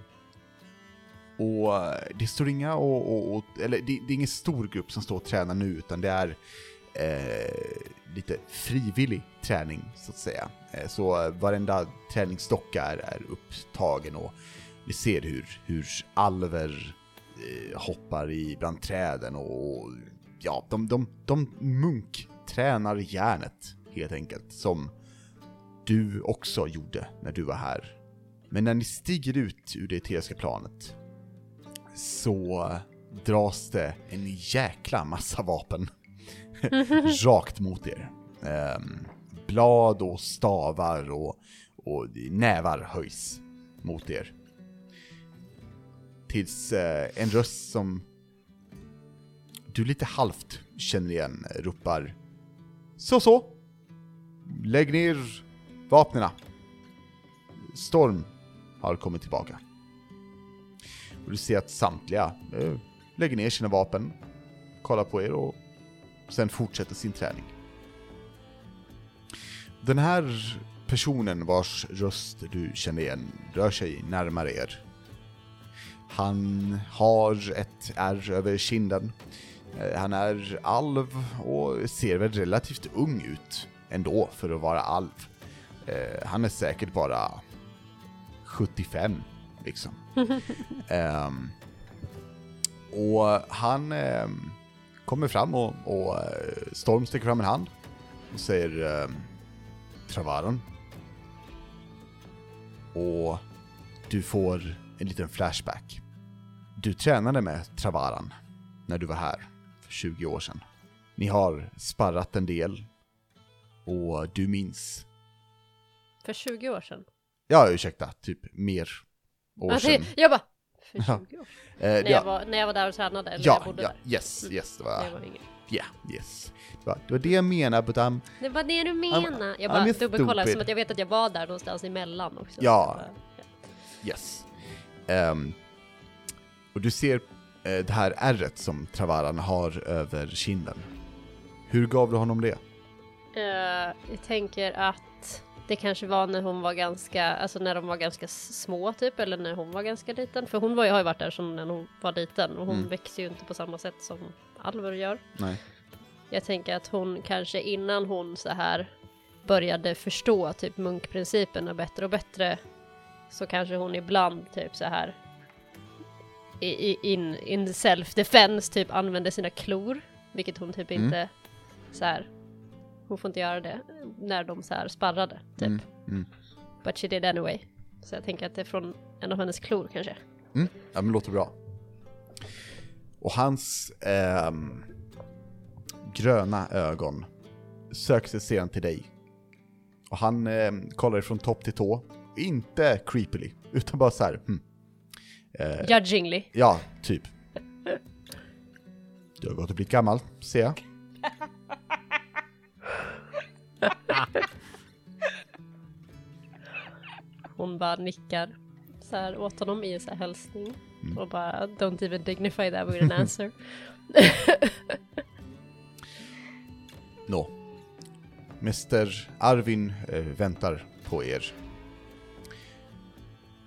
och eh, det står inga och, och, och eller det, det är ingen stor grupp som står och tränar nu utan det är eh, lite frivillig träning så att säga. Eh, så eh, varenda träningsdocka är, är upptagen och vi ser hur, hur alver eh, hoppar i bland träden och, och ja, de, de, de munktränar järnet helt enkelt som du också gjorde när du var här. Men när ni stiger ut ur det eteriska planet så dras det en jäkla massa vapen rakt mot er. Um, blad och stavar och, och nävar höjs mot er. Tills eh, en röst som du lite halvt känner igen ropar Så så! Lägg ner vapnena. Storm har kommit tillbaka. Och du ser att samtliga eh, lägger ner sina vapen, kollar på er och sen fortsätter sin träning. Den här personen vars röst du känner igen rör sig närmare er. Han har ett ärr över kinden. Eh, han är alv och ser väl relativt ung ut ändå för att vara alv. Eh, han är säkert bara 75 liksom. Ehm, Och han eh, kommer fram och, och eh, Storm sticker fram en hand och säger eh, Travaron. Och du får en liten flashback. Du tränade med Travaran när du var här för 20 år sedan. Ni har sparrat en del och du minns, För 20 år sedan. ja ursäkta, typ mer år Alltså, sedan. jag bara, för Ja. 20 år sedan? Eh, När, ja, jag var, när jag var där och tränade, eller när jag ja, bodde ja, där. yes, Mm. yes, det var, var yngre. ja, yes. Det var, det var det jag menade, but I'm, Det var det du menar. Jag bara dubbelkollar som att jag vet att jag var där någonstans emellan också. Ja. Bara, yes. Ehm, och du ser eh, det här ärret som Travaran har över kinden. Hur gav du honom det? Eh, jag tänker att det kanske var när hon var ganska, alltså när de var ganska små typ, eller när hon var ganska liten. För hon var, har ju varit där som när hon var liten och hon Mm. växer ju inte på samma sätt som Alvor gör. Nej. Jag tänker att hon kanske innan hon så här började förstå typ munkprinciperna bättre och bättre så kanske hon ibland typ så här i, in, in self-defense typ använde sina klor, vilket hon typ Mm. inte så här hon får inte göra det när de så här sparrade typ. Mm, mm. But she did anyway. Så jag tänker att det är från en av hennes klor kanske. Mm, ja men låter bra. Och hans ehm, gröna ögon söker sig sedan till dig. Och han ehm, kollar från topp till tå. Inte creepily, utan bara så här. Hmm. Eh, Judgingly. ja, typ. Du har gått och blivit gammal, ser jag. Hon bara nickar så här åt honom i en så här hälsning. Mm. Och bara don't even dignify that with an answer. Nå. Mäster Arvin eh, väntar på er.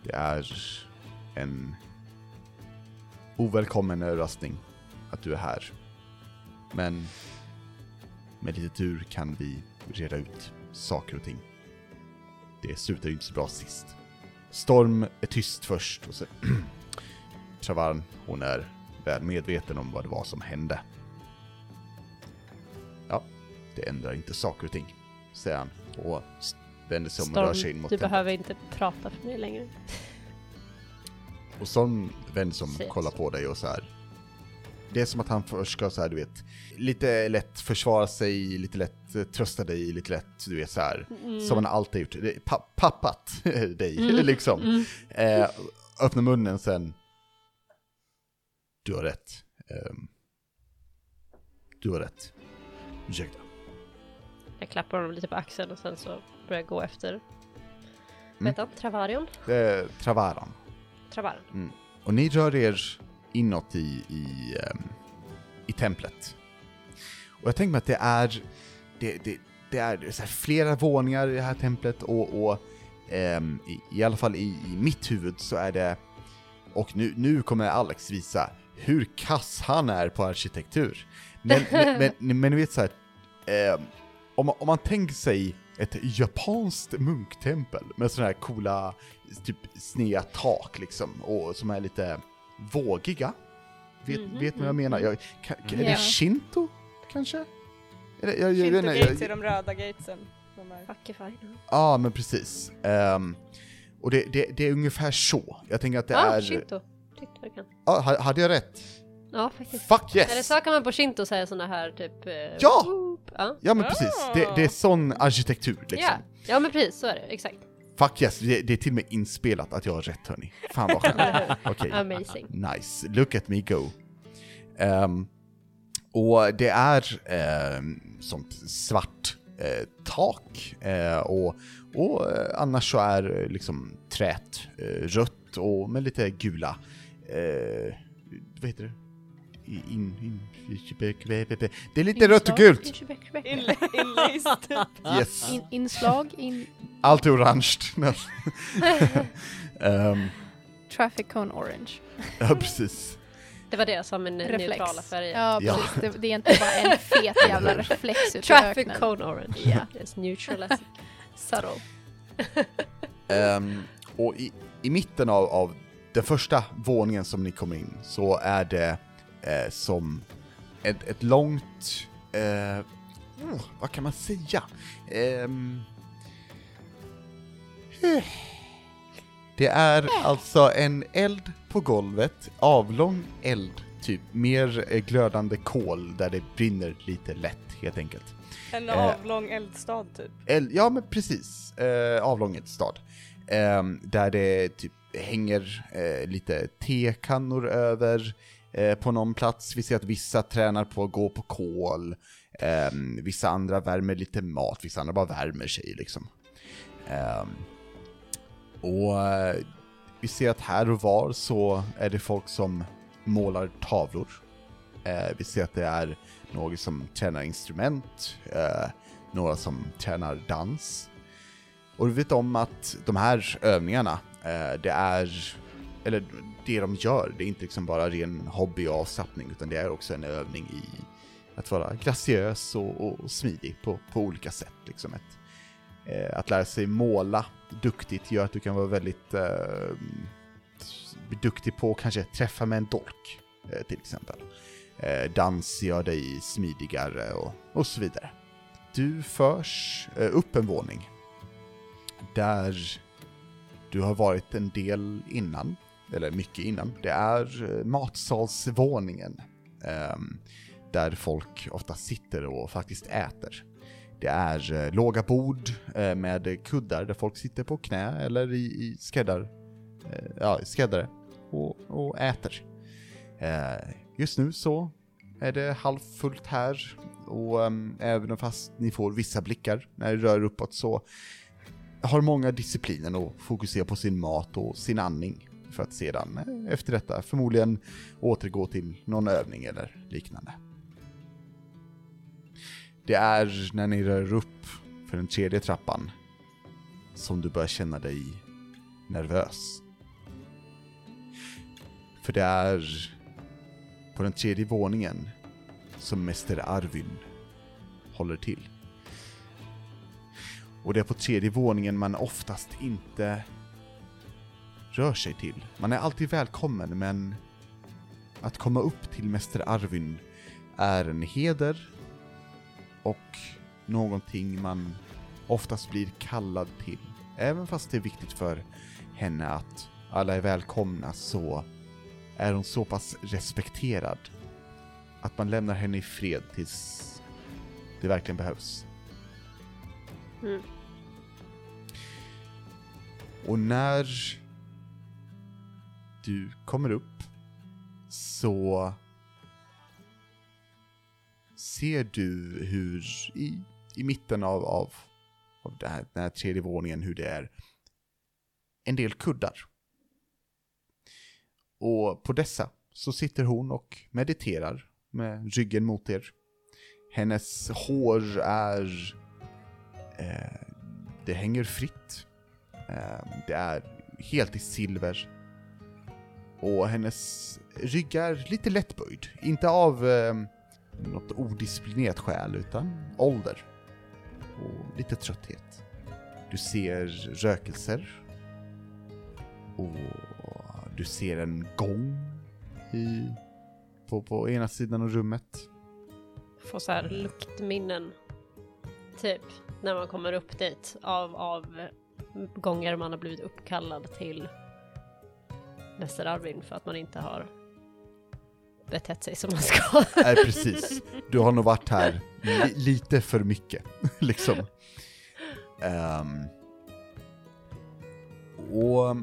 Det är en ovälkommen överraskning att du är här. Men med lite tur kan vi reda ut saker och ting. Det slutade ju inte så bra sist. Storm är tyst först och så Travarn, hon är väl medveten om vad det var som hände. Ja, det ändrar inte saker och ting, säger han och vänder sig om och rör sig in Storm, mot du templet. behöver inte prata för mig längre. Och Storm vänder sig om och kollar på dig och så här. Det är som att han först ska så här, du vet, lite lätt försvara sig, lite lätt eh, trösta dig, lite lätt, du vet så här. Som han alltid gjort. Pa pappat dig, Mm. liksom. Mm. Eh, öppna munnen sen. Du har rätt. Ehm, du har rätt. Ursäkta. Jag klappar honom lite på axeln och sen så börjar jag gå efter. Mm. Vad heter han? Travarion? Det är Travaran. Travaren. Och ni rör er inåt i, i, ehm, i templet. Och jag tänker mig att det är, det, det, det är flera våningar i det här templet och, och ehm, i, i alla fall i, i mitt huvud så är det, och nu, nu kommer Alex visa hur kass han är på arkitektur. Men, men, men, men ni vet så här, ehm, om, man- om man tänker sig ett japanskt munktempel med sådana här coola, typ sneda tak liksom, och som är lite vågiga. Vet, Mhm, vet ni vad jag menar? Jag, kan, kan, är det shinto, kanske? Är det, jag, jag, inte, gates är jag, de röda gatesen. De. Ja, men precis. Ehm, och det, det, det är ungefär så. Jag tänker att det Ja, är... shinto. Jag kan. Ha- hade jag rätt? Ja, faktiskt. Fuck yes! Eller så kan man på shinto säga såna här typ... eh, Ja! whoop. Ja. Ja men precis, det, det är sån arkitektur liksom. ja. ja, men precis så är det. Exakt. Fuck yes, det, det är till och med inspelat att jag har rätt hörni. Fan vad skönt. Okej. Amazing. Nice, look at me go. Ehm, och det är um, sånt svart eh, tak eh, och, och eh, annars så är eh, liksom träet eh, rött och med lite gula, eh, vad heter det? In, in, det är lite rött och gult! Typ. Yes, In, inslag, in allt är orange. Ehm, traffic cone orange. ja precis. Det var det som en Reflex. neutrala färger. Ja, Ja. precis. Det, det är inte bara en fet jävla reflex ute i Traffic öknen. cone orange. Ja. It's neutral. as- Subtle. Ehm, och i, i mitten av, av den första våningen som ni kommer in så är det eh, som ett, ett långt, eh, oh, vad kan man säga? Eh, det är alltså en eld på golvet, avlång eld, typ mer eh, glödande kol där det brinner lite lätt helt enkelt. En Eh. avlång eldstad typ. El, ja men precis, eh, avlång stad. Ehm, där det typ hänger lite tekannor över eh, på någon plats. Vi ser att vissa tränar på att gå på kol, Eh, vissa andra värmer lite mat, vissa andra bara värmer sig liksom. Eh, och eh, vi ser att här och var så är det folk som målar tavlor. Eh, vi ser att det är några som tränar instrument, eh, några som tränar dans. Och du vet om att de här övningarna, eh, det är, eller det de gör, det är inte liksom bara ren hobby och avslappning, utan det är också en övning i att vara graciös och, och smidig på, på olika sätt. Liksom ett, eh, att lära sig måla duktigt gör att du kan vara väldigt eh, duktig på att kanske träffa med en dolk, eh, till exempel. Eh, dans gör dig smidigare och, och så vidare. Du förs eh, upp en våning där du har varit en del innan, eller mycket innan. Det är eh, matsalsvåningen ehm, där folk ofta sitter och faktiskt äter. Det är eh, låga bord eh, med kuddar där folk sitter på knä eller i, i skräddar, eh, ja, skräddare och, och äter. Eh, just nu så är det halvfullt här och ehm, även fast ni får vissa blickar när det rör uppåt så har många disciplinen att fokusera på sin mat och sin andning för att sedan eh, efter detta förmodligen återgå till någon övning eller liknande. Det är när ni rör upp för den tredje trappan som du börjar känna dig nervös. För det är på den tredje våningen som Mäster Arvin håller till. Och det är på tredje våningen man oftast inte rör sig till. Man är alltid välkommen, men att komma upp till Mäster Arvin är en heder och någonting man oftast blir kallad till. Även fast det är viktigt för henne att alla är välkomna så är hon så pass respekterad att man lämnar henne i fred tills det verkligen behövs. Mm. Och när du kommer upp så ser du hur i, i mitten av, av, av det här, den här tredje våningen hur det är en del kuddar. Och på dessa så sitter hon och mediterar med ryggen mot er. Hennes hår är... Eh, det hänger fritt. Eh, det är helt i silver. Och hennes rygg är lite lättböjd. Inte av eh, något odisciplinerat skäl, utan ålder. Och lite trötthet. Du ser rökelser. Och du ser en gång i, på, på ena sidan av rummet. Får så här luktminnen. Typ när man kommer upp dit av, av gånger man har blivit uppkallad till Mäster Arvin för att man inte har betett sig som man ska. Nej, precis. Du har nog varit här li lite för mycket, liksom. Ehm, och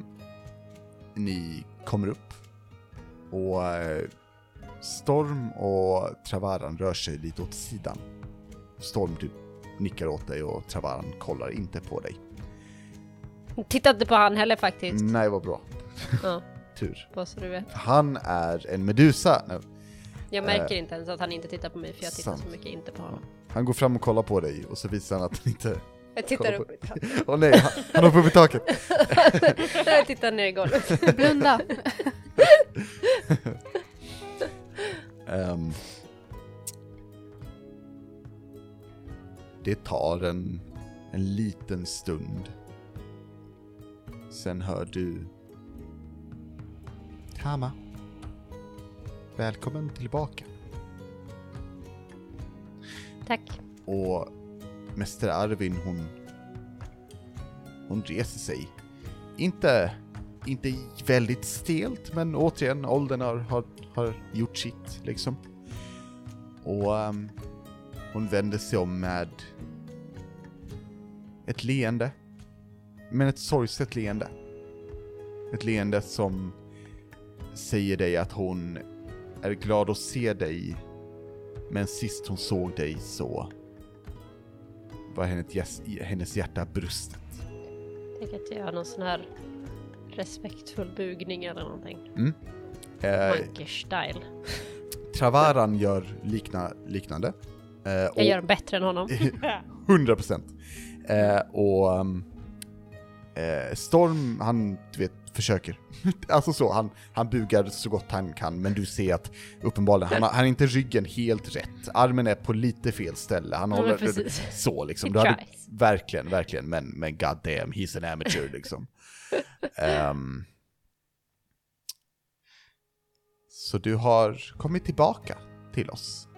ni kommer upp och eh, Storm och Travaran rör sig lite åt sidan. Storm typ nickar åt dig och Travaran kollar inte på dig. Titta inte på han heller faktiskt. Nej, vad bra. Ja, Tur. bara så du vet. Han är en medusa. Nej, Jag märker inte ens att han inte tittar på mig för jag tittar Sant. så mycket inte på honom. Han går fram och kollar på dig och så visar han att han inte... Jag tittar upp i taket. Åh nej, han, han hoppar upp i taket. Jag tittar ner i golvet. Blunda. Ehm, det tar en, en liten stund. Sen hör du... Tama. välkommen tillbaka. Tack. Och Mäster Arvin hon, hon reser sig. Inte, inte väldigt stelt, men återigen, åldern har, har, har gjort sitt liksom. Och ehm, hon vänder sig om med ett leende. Men ett sorgset leende. Ett leende som säger dig att hon är glad att se dig, men sist hon såg dig så var hennes, hjärta brustet. Tänk att jag gör någon sån här respektfull bugning eller någonting. Eh, Monkish style. Travaran gör likna, liknande. Eh, Jag gör den bättre än honom. 100 procent. Eh, och um, eh, Storm, han du vet, försöker. alltså så, han, han bugar så gott han kan, men du ser att uppenbarligen, han har, han har inte ryggen helt rätt. Armen är på lite fel ställe, han håller precis. så liksom. Du hade, verkligen, verkligen, men, men god damn, he's an amateur liksom. Ehm, så du har kommit tillbaka till oss,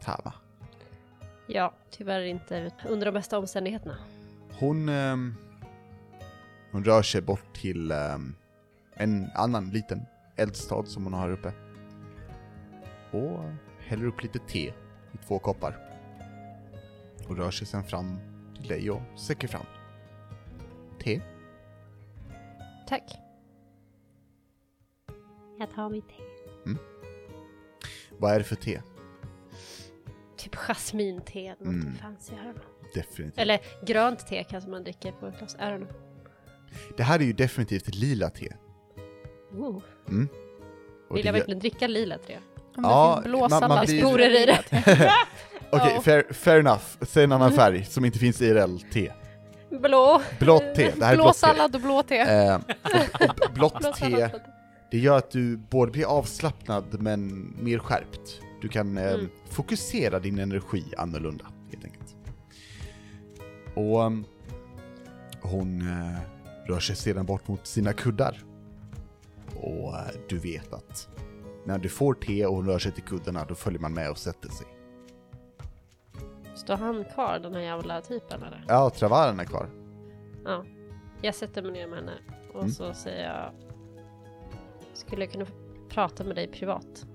Tama. Ja, tyvärr inte under de bästa omständigheterna. Hon, ehm, hon rör sig bort till ehm, en annan liten eldstad som hon har här uppe. Och häller upp lite te i två koppar. Och rör sig sen fram till dig och sträcker fram. Te? Tack. Jag tar mitt te. Vad är det för te? Typ jasminte eller något Mm. fancy. Definitivt. Eller grönt te kanske man dricker på ett glas. I don't know. Det här är ju definitivt ett lila te. Ooh. Mm. Och Vill jag verkligen dricka lila te? Om Ja, blå man- man blir- salladssporer i det. Okej, Ja. fair, fair enough. Säg en annan färg som inte finns i IRL-te. Blå. Blått te, det här är Blå blått te. sallad och blå te. Eh, och, och blått Blå te, sallad, det gör att du både blir avslappnad men mer skärpt. Du kan eh, Mm. fokusera din energi annorlunda, helt enkelt. Och um, hon eh, rör sig sedan bort mot sina kuddar. Och eh, du vet att när du får te och hon rör sig till kuddarna, då följer man med och sätter sig. Står han kvar den här jävla typen eller? Ja, travaren är kvar. Ja. Jag sätter mig ner med henne och Mm. så säger jag Skulle jag kunna prata med dig privat?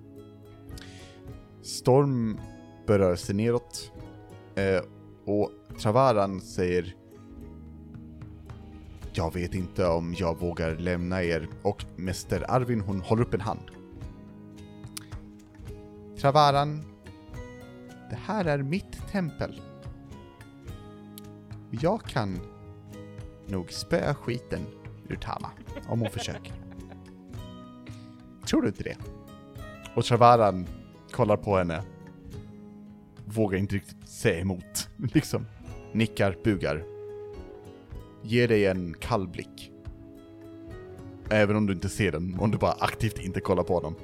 Storm berör sig neråt eh, och Travaran säger jag vet inte om jag vågar lämna er och Mäster Arvin hon håller upp en hand. Travaran, det här är mitt tempel. Jag kan nog spöa skiten ur Tama om hon försöker. Tror du inte det? Och Travaran kollar på henne. Vågar inte riktigt säga emot. Liksom. Nickar, bugar. Ger dig en kall blick. Även om du inte ser den, om du bara aktivt inte kollar på honom.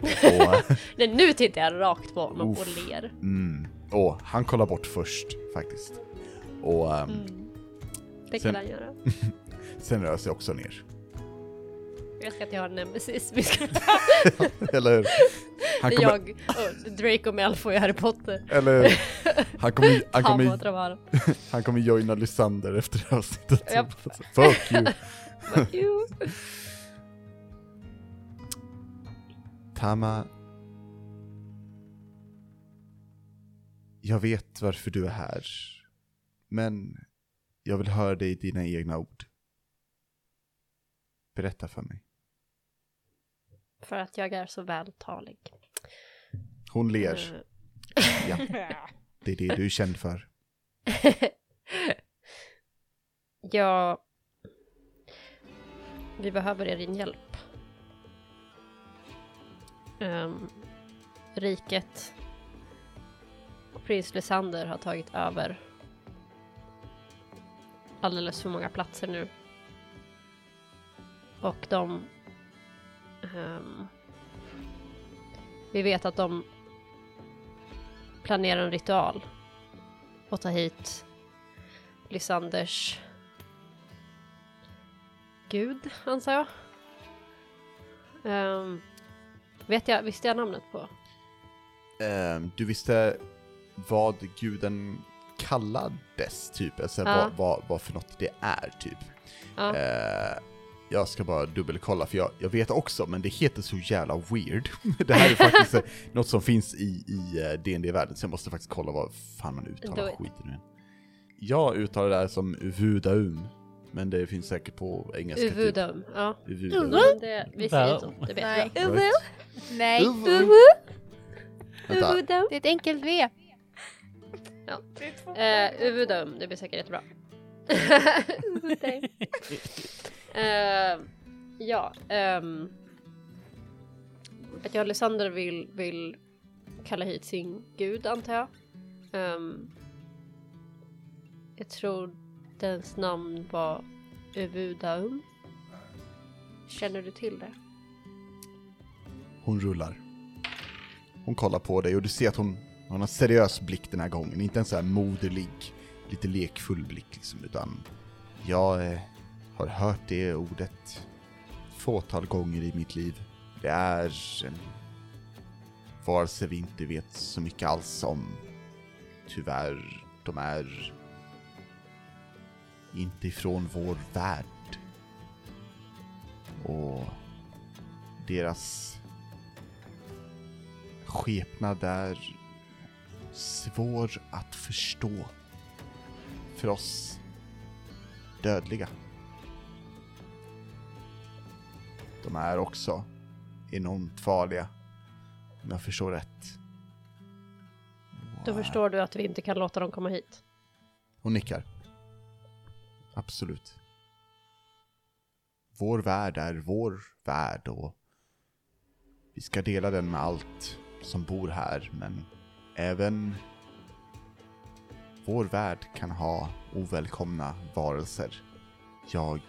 Och, Nej, nu tittar jag rakt på honom Uff. och ler. mm, och han kollar bort först, faktiskt. Och ehm, Mm. Det Sen- kan han göra. sen rör sig också ner. Jag ska jag har en nemesis. Vi ska... Eller hur? Han kommer, jag, och Draco Malfoy och Harry Potter. eller? Han kommer, han kommer, han kommer joina Lysander efter det här avsnittet. Japp. Fuck you! Jo. Tama... Jag vet varför du är här. Men jag vill höra dig i dina egna ord. Berätta för mig. För att jag är så vältalig. Hon ler. Eh, Ja, det är det du är känd för. ja... Vi behöver er din hjälp. Um, riket och prins Lysander har tagit över alldeles för många platser nu. Och de... ehm, vi vet att de planerar en ritual och ta hit Lysanders gud, antar jag. Ehm, Vet jag, visste jag namnet på? Ehm, du visste vad guden kallades, typ, alltså Ja. vad, vad, vad för något det är, typ. Ja. Eh, jag ska bara dubbelkolla, för jag, jag vet också, men det heter så jävla weird. det här är faktiskt eh, något som finns i, i eh, dd världen så jag måste faktiskt kolla vad fan man uttalar it. skiten nu. Jag uttalar det här som Vudaum, men det finns säkert på engelska. typ. Uvudum. Ja. Uvudaum. Men det, vi säger så, det vet Nej. jag. Right. Nej, Uvu. Uvudum. det är ett enkelt V. Eh, Uvudum, det blir säkert jättebra. Uvudum. Uh, ja, Um, att jag och Lysander vill, vill kalla hit sin gud antar jag. Um, jag tror dens namn var Uvudaum. Känner du till det? hon rullar. Hon kollar på dig och du ser att hon, hon har en seriös blick den här gången, inte en så här moderlig, lite lekfull blick liksom, utan jag eh, har hört det ordet fåtal gånger i mitt liv. Det är en varelse vi inte vet så mycket alls om. Tyvärr, de är inte ifrån vår värld. Och deras skepnad är svår att förstå för oss dödliga. De är också enormt farliga, om jag förstår rätt. Då förstår du att vi inte kan låta dem komma hit. Hon nickar. Absolut. Vår värld är vår värld och vi ska dela den med allt som bor här, men även vår värld kan ha ovälkomna varelser. Jag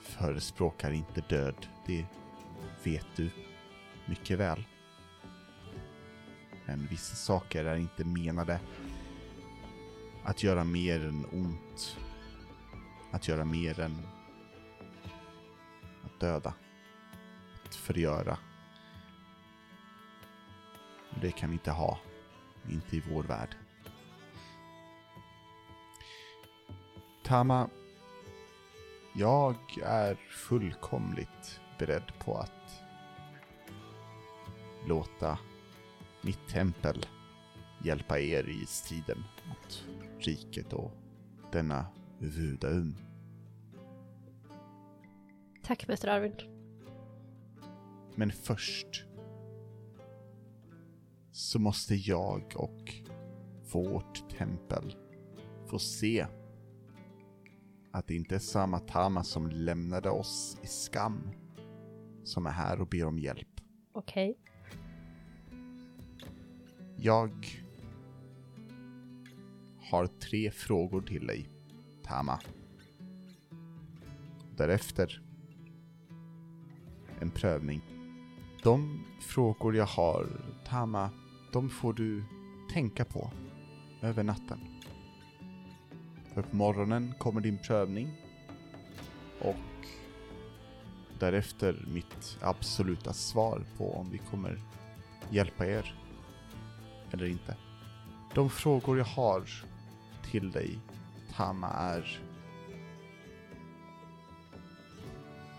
förespråkar inte död, det vet du mycket väl. Men vissa saker är inte menade att göra mer än ont. Att göra mer än att döda. Att förgöra. Och Det kan vi inte ha. Inte i vår värld. Tama, jag är fullkomligt beredd på att låta mitt tempel hjälpa er i striden mot riket och denna Vudaum. Tack Mäster Arvind. Men först så måste jag och vårt tempel få se att det inte är samma Tama som lämnade oss i skam som är här och ber om hjälp. Okej. Jag har tre frågor till dig, Tama. Därefter en prövning. De frågor jag har, Tama, de får du tänka på över natten. För på morgonen kommer din prövning och därefter mitt absoluta svar på om vi kommer hjälpa er eller inte. De frågor jag har till dig, Tama, är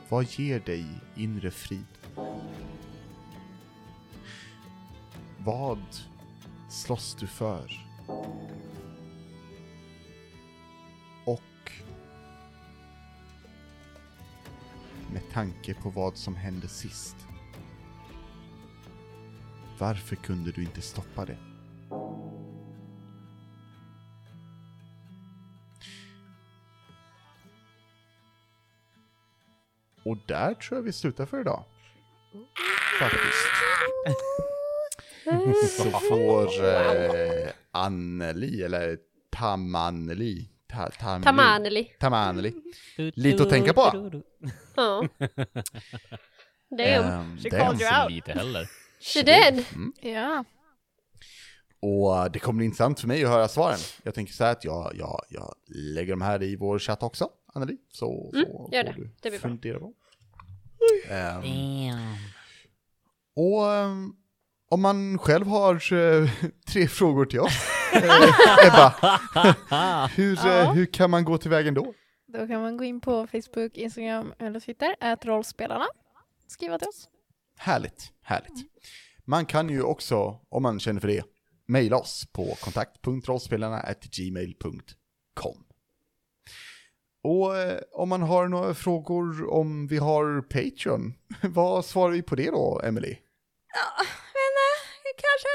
Vad ger dig inre frid? Vad slåss du för? Och med tanke på vad som hände sist. Varför kunde du inte stoppa det? Och där tror jag vi slutar för idag. Faktiskt. Så får eh, Anneli, eller Tamanneli, ta, Tamli- Tamaneli. Tamaneli, lite att tänka på. Ja. Damn. Ehm, She damn. called you out. Lite heller. She did. Ja. Och det kommer bli intressant för mig att höra svaren. Jag tänker så här att jag, jag, jag lägger de här i vår chatt också, Anneli. Så, Mm, så gör får det. du Det blir fundera på. Damn. Och ehm, om man själv har eh, tre frågor till oss, Ebba, hur, Ja. eh, hur kan man gå till vägen då? Då kan man gå in på Facebook, Instagram eller Twitter, ät rollspelarna. Skriva till oss. Härligt, härligt. Man kan ju också, om man känner för det, mejla oss på kontakt.rollspelarna.gmail.com. Och eh, om man har några frågor om vi har Patreon, vad svarar vi på det då, Emily? Men eh, kanske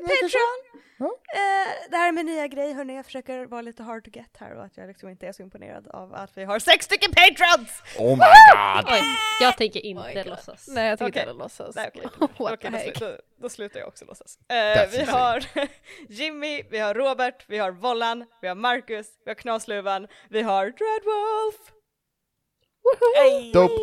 uh, Patreon. Eh, det här är min nya grej hörni, jag försöker vara lite hard to get här och att jag liksom inte är så imponerad av att vi har sex stycken patrons! Oh my god! Oj, jag tänker inte my God. låtsas. Nej, jag tycker Okej. inte låtsas. Nej. What Okej, the då, heck. då, då slutar jag också låtsas. Eh, vi har Jimmy, vi har Robert, vi har Vollan, vi har Marcus, vi har Knasluvan, vi har Dreadwolf! Hey. Dope.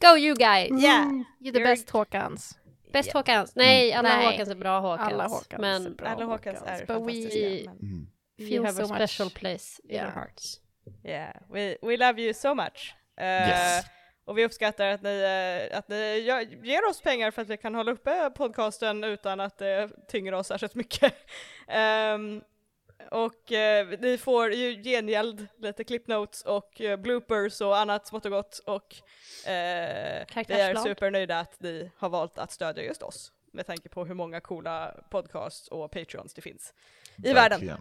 Go you guys! Yeah! You're the Very- best Håkans. Bäst Håkans. Nej, alla Nej. Håkans är bra Håkans. Alla Håkans är Men bra Alla Håkans är But we, fantastiska. men- Mm. you feel have a so much. special place in Yeah. our hearts. Yeah, we, we love you so much. Eh, Yes. Och vi uppskattar att ni, eh, att ni ger oss pengar för att vi kan hålla uppe podcasten utan att det tynger oss särskilt mycket. Ehm, och eh, ni får ju gengäld lite clip notes och eh, bloopers och annat smått och gott och eh, vi är supernöjda att ni har valt att stödja just oss med tanke på hur många coola podcasts och patreons det finns i världen. Verkligen.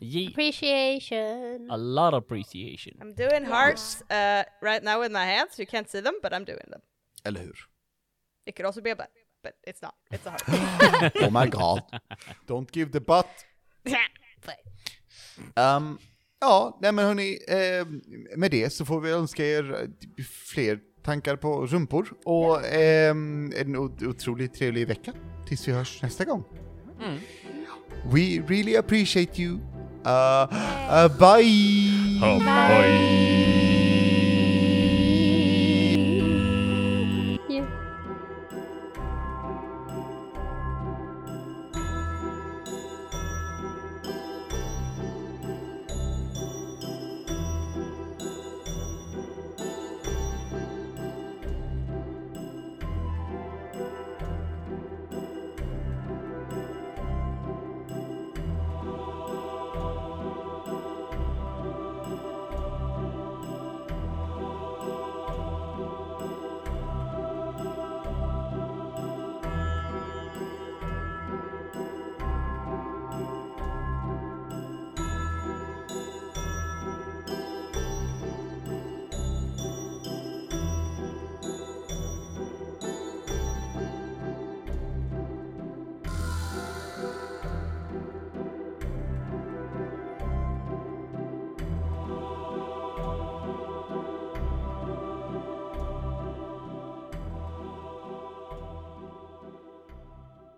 Yeah. Appreciation. A lot of appreciation. I'm doing hearts uh, right now with my hands. You can't see them, but I'm doing them. Eller hur? It could also be a butt, but it's not. It's a heart. Oh my god. Don't give the butt. Um, ja, nej men hörni, eh, med det så får vi önska er eh, fler tankar på rumpor och ehm, en otroligt trevlig vecka tills vi hörs nästa gång. We really appreciate you. Uh, uh, bye! Bye.